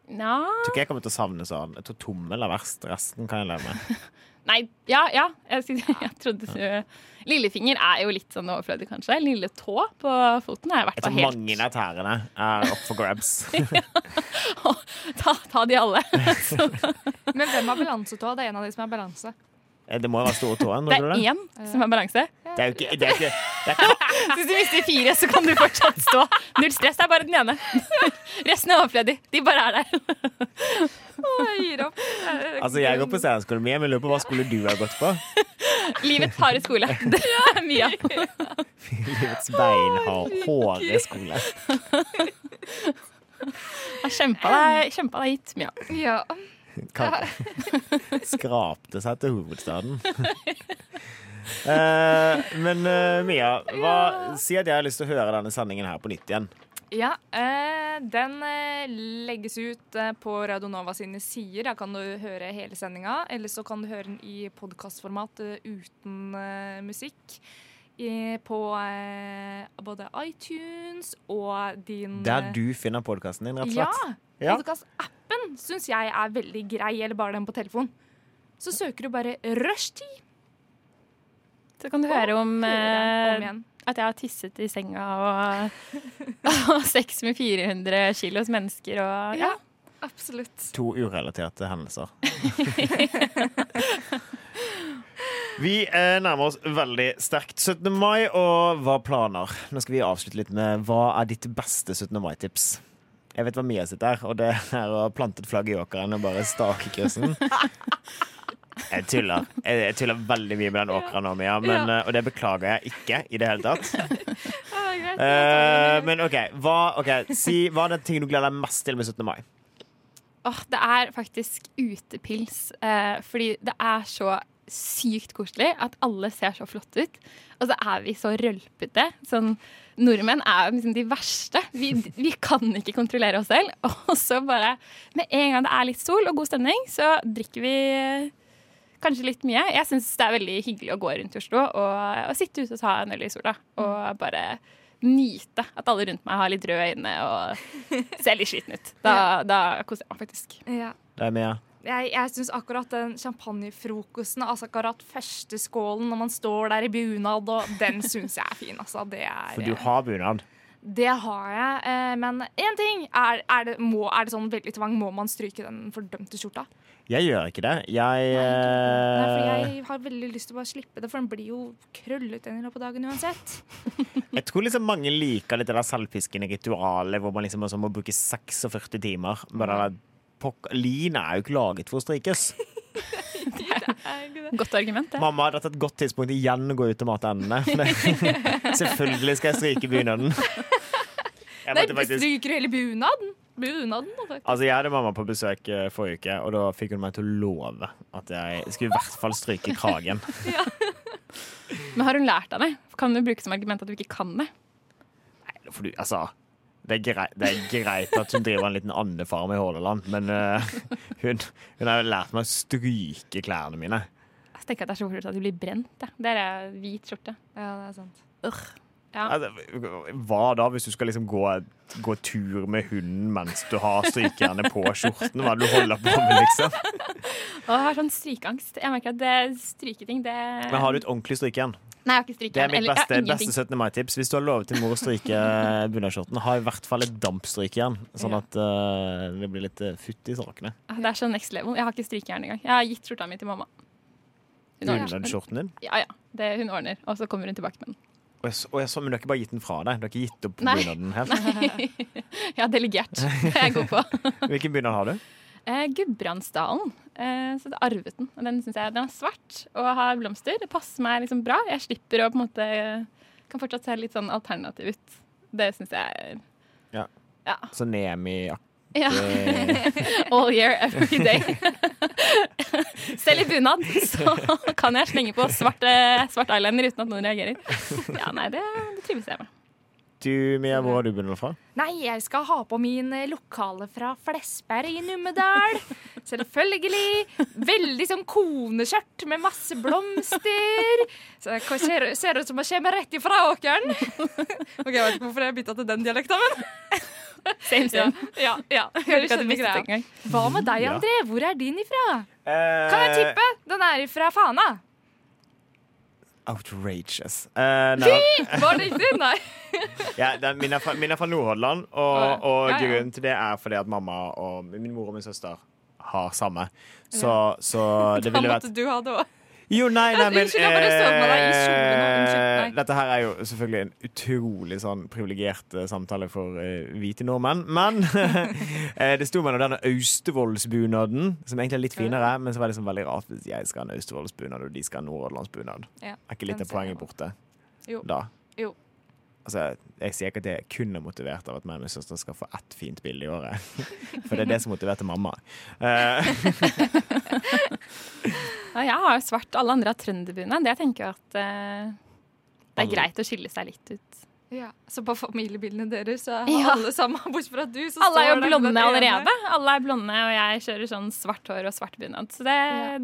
Ja. Tror ikke jeg kommer til å savne sånn. Jeg tror tommel er verst. Resten kan jeg leve med. Nei, ja, ja. Jeg, jeg trodde du Lillefinger er jo litt sånn overflødig, kanskje. Lille tå på foten er i hvert fall helt mange av tærne er opp for grabs. ta, ta de alle. Men hvem har balansetå? Det er en av de som har balanse. Eh, Det må jo være store tåen. Det er én som har balanse. Det er jo ikke, det er ikke det er, ikke- hvis du mister fire, så kan du fortsatt stå. Null stress, det er bare den ene. Resten er overflødig. De bare er der. Å, jeg gir opp. Altså, Jeg går på steinerskolen min, men lurer på hva skulle du ha gått på. Livets harde skole. Det er Mia. Livets beinharde skole. Har kjempa deg, kjempa deg hit, Mia. Ja. Skrapte seg til hovedstaden. Eh, men eh, Mia, hva, si at jeg har lyst til å høre denne sendingen her på nytt igjen. Ja, eh, den eh, legges ut eh, på Radio Nova sine sider. Da kan du høre hele sendinga. Eller så kan du høre den i podkastformat uten eh, musikk. I, på eh, både iTunes og din Der du finner podkasten din, rett og slett. Ja. Podkastappen syns jeg er veldig grei, eller bare den på telefon. Så søker du bare Rushtid. Så kan du høre om, høre eh, om igjen. At jeg har tisset i senga og, og sex med 400 kilos mennesker og ja. Absolutt. To urelaterte hendelser. Vi eh, nærmer oss veldig sterkt 17. mai, og hva planer? Nå skal vi avslutte litt med hva er ditt beste 17. mai-tips? Jeg vet hva Mia sitt er, og det er å plante et flagg i åkeren og bare stake kryssen. Jeg tuller. Jeg, jeg tuller veldig mye med den åkra nå, Mia, men, eh, og det beklager jeg ikke i det hele tatt. Uh. Men OK, hva, okay, si, hva er den tingen du gleder deg mest til med 17. mai? Åh, det er faktisk utepils. Eh, fordi det er så sykt koselig at alle ser så flotte ut. Og så er vi så rølpete. Sånn, nordmenn er liksom de verste. Vi, vi kan ikke kontrollere oss selv. Og så bare Med en gang det er litt sol og god stemning, så drikker vi eh, kanskje litt mye. Jeg syns det er veldig hyggelig å gå rundt i Oslo og, og sitte ute og ta en øl i sola. Og bare nyte at alle rundt meg har litt røde øyne og ser litt sliten ut. Da, da koser jeg meg faktisk. Ja. Det er Mia. Jeg, jeg syns akkurat den champagnefrokosten, altså akkurat første skålen når man står der i bunad, og den syns jeg er fin. Altså, det er For du har bunad. Det har jeg. Eh, men én ting. Er, er, det, må, er det sånn veldig tvang? Må man stryke den fordømte skjorta? Jeg gjør ikke det. Jeg, Nei, for eh, jeg har veldig lyst til å bare slippe det, for den blir jo krøllete i løpet av dagen uansett. jeg tror liksom mange liker litt det der selvpiskende ritualet hvor man liksom må bruke 46 timer. Bare der, pok- Lin er jo ikke laget for å strykes. Godt argument, det. Mamma, dette er et godt tidspunkt igjen å gå ut og mate endene. Selvfølgelig skal jeg stryke bunaden. Jeg Nei, faktisk stryker du hele bunaden? Bunaden, da, faktisk. Altså, Jeg hadde mamma på besøk eh, forrige uke, og da fikk hun meg til å love at jeg skulle i hvert fall stryke kragen. Men har hun lært av det? Kan du bruke som argument at du ikke kan det? For du, altså det er, greit, det er greit at hun driver en liten andefarm i Hordaland, men uh, hun, hun har jo lært meg å stryke klærne mine. Jeg tenker at det er så fort at du blir brent. Det. Der er hvit skjorte. Ja, det er sant. Ja. Altså, hva da, hvis du skal liksom gå, gå tur med hunden mens du har strykejernet på skjorten? Hva er det du holder på med, liksom? Å, jeg har sånn strykeangst. Jeg merker at det stryketing, det Men har du et ordentlig strykejern? Nei, jeg har ikke Det er mitt beste, beste 17. mai-tips. Hvis du har lovet til mor å stryke bunadsskjorten, ha i hvert fall et dampstrykejern, sånn at uh, det blir litt uh, futt i sakene. Ah, Det er så next level. Jeg har ikke strykejern engang. Jeg har gitt skjorta mi til mamma. Bunadsskjorten din? Ja, ja. Det, hun ordner, og så kommer hun tilbake med den. Og jeg, og jeg så, men du har ikke bare gitt den fra deg? Du har ikke gitt opp bunaden helt? Nei. Jeg har delegert. Det er jeg god på. Hvilken bunad har du? Eh, Gudbrandsdalen. Eh, så det arvet den. Og Den, synes jeg, den er svart og har blomster. Det passer meg liksom bra. Jeg slipper å på en måte Kan fortsatt se litt sånn alternativ ut. Det syns jeg er Ja. Ja. Så Nemi-aktig ja. All year, every day. Selv i bunad så kan jeg slenge på svart, svart eyeliner uten at noen reagerer. Ja, nei, det, det trives jeg med. Du, Mia, hvor har du begynt fra? Nei, jeg skal ha på min eh, lokale fra Flesberg i Numedal. Selvfølgelig. Veldig sånn koneskjørt med masse blomster. Så det ser, ser ut som jeg kommer rett ifra åkeren. Ok, Jeg vet ikke hvorfor jeg bytta til den dialekta, men Same, same. Ja, ja, greia. Hva med deg, Ja. André? Hvor er din ifra? Eh, Kan jeg tippe? Den er ifra Fana. Outrageous. Uh, nei, Var det riktig? Nei. ja, er, min, er fra, min er fra Nordhordland, og, og Ja, ja. grunnen til det er fordi at mamma og min mor og min søster har samme. Så, så det ville vært måtte du ha det òg. Jo, nei, nei, men Unnskyld, jeg bare så på deg i kjole. Unnskyld, eh, nei. Dette her er jo selvfølgelig en utrolig sånn privilegert eh, samtale for uh, hvite nordmenn. Men det sto mellom denne Austevollsbunaden, som egentlig er litt finere, men så var det liksom veldig rart hvis jeg skal ha en Austevollsbunad, og de skal ha Nordhordlandsbunad. Ja, Er ikke litt av poenget borte Jo. da? Jo. Altså, jeg sier ikke at jeg kun er motivert av at meg og min søster skal få ett fint bilde i året. For det er det som motiverte mamma. Eh, Ja, jeg har jo svart. Alle andre har trønderbunad. Det tenker jeg at eh, det er greit å skille seg litt ut. Ja, så på familiebildene deres så har Ja. alle sammen, bortsett fra du, så Alle er jo blonde allerede. Alle er blonde, og jeg kjører sånn svart hår og svart bunad. Så det,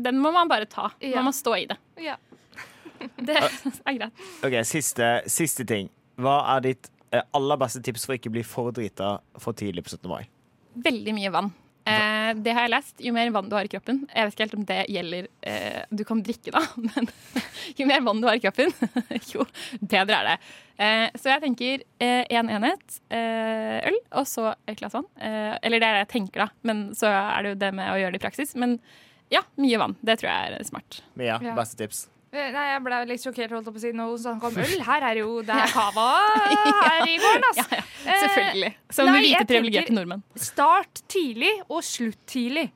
den må man bare ta. Ja. Man må stå i det. Ja. Det er greit. OK, siste, siste ting. Hva er ditt eh, aller beste tips for å ikke bli for drita for tidlig på 17. mai? Veldig mye vann. Eh, det har jeg lest. Jo mer vann du har i kroppen Jeg vet ikke helt om det gjelder eh, Du kan drikke, da, men jo mer vann du har i kroppen, jo bedre er det. Eh, så jeg tenker én en enhet eh, øl, og så et glass vann. Eh, eller det er det jeg tenker, da, men så er det jo det med å gjøre det i praksis. Men ja, mye vann. Det tror jeg er smart. Mia, Ja. beste tips? Eh, Nei, jeg ble litt sjokkert holdt opp å si hun snakket om øl. Her er jo det er cava her i gården, altså. Ja, ja, selvfølgelig. Som nei, hvite privilegerte nordmenn. Start tidlig og slutt tidlig.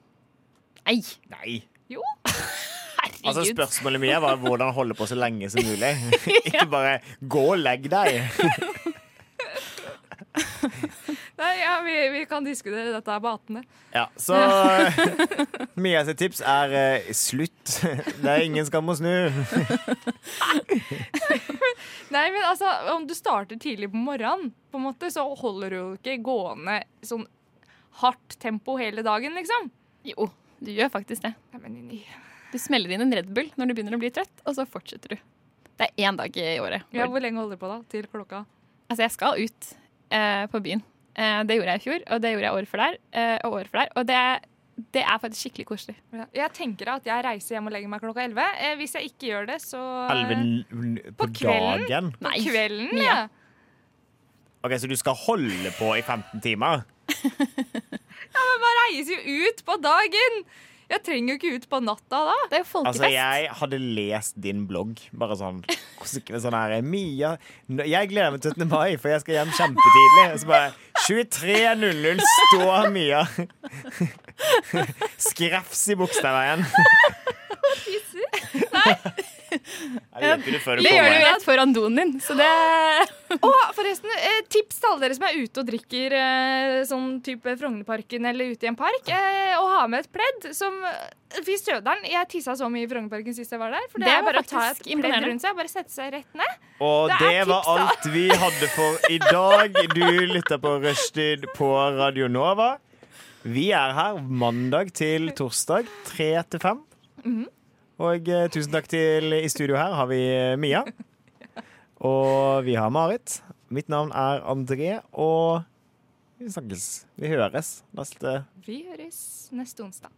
Nei, Nei. Jo. herregud. Altså Spørsmålet mitt var hvordan holde på så lenge som mulig. ikke bare 'gå og legg deg'. Nei, ja, vi, vi kan diskutere dette på 18. Ja, så Mia sitt tips er eh, slutt. Det er ingen skam å snu. Nei, men altså, om du starter tidlig på morgenen, på en måte, så holder du jo ikke gående sånn hardt tempo hele dagen, liksom. Jo, du gjør faktisk det. Du smeller inn en Red Bull når du begynner å bli trøtt, og så fortsetter du. Det er én dag i året. ja, hvor lenge holder du på da? Til klokka? Altså, jeg skal ut eh, på byen. Eh, det gjorde jeg i fjor, og det gjorde jeg året før der. Eh, og året før der. Og det, Det er faktisk skikkelig koselig. Jeg tenker at jeg reiser hjem og legger meg klokka 11. Eh, hvis jeg ikke gjør det, så Elleve på, På kvelden? dagen? På kvelden, ja. OK, så du skal holde på i 15 timer? ja. Men man reiser jo ut på dagen! Jeg trenger jo ikke ut på natta da. Det er jo folkefest. Altså, jeg hadde lest din blogg. Bare sånn, sånn her Mia Jeg gleder meg til 17. mai, for jeg skal hjem kjempetidlig. Og så bare 23.00 står Mia. Skrefs i Bogstadveien. Hva vet ikke det gjør du rett foran doen din, så det Og forresten, eh, tips til alle dere som er ute og drikker eh, sånn type Frognerparken eller ute i en park, eh, å ha med et pledd som Fy søderen, jeg tissa så mye i Frognerparken sist jeg var der. For det, Det er bare å ta et pledd rundt seg og bare sette seg rett ned. Og Det det, var alt vi hadde for i dag. Du lytter på Rushtid på Radio Nova. Vi er her mandag til torsdag, tre til fem. Mhm. Og eh, tusen takk til I studio her har vi eh, Mia. Og vi har Marit. Mitt navn er André, og vi snakkes. Vi høres neste Vi høres neste onsdag.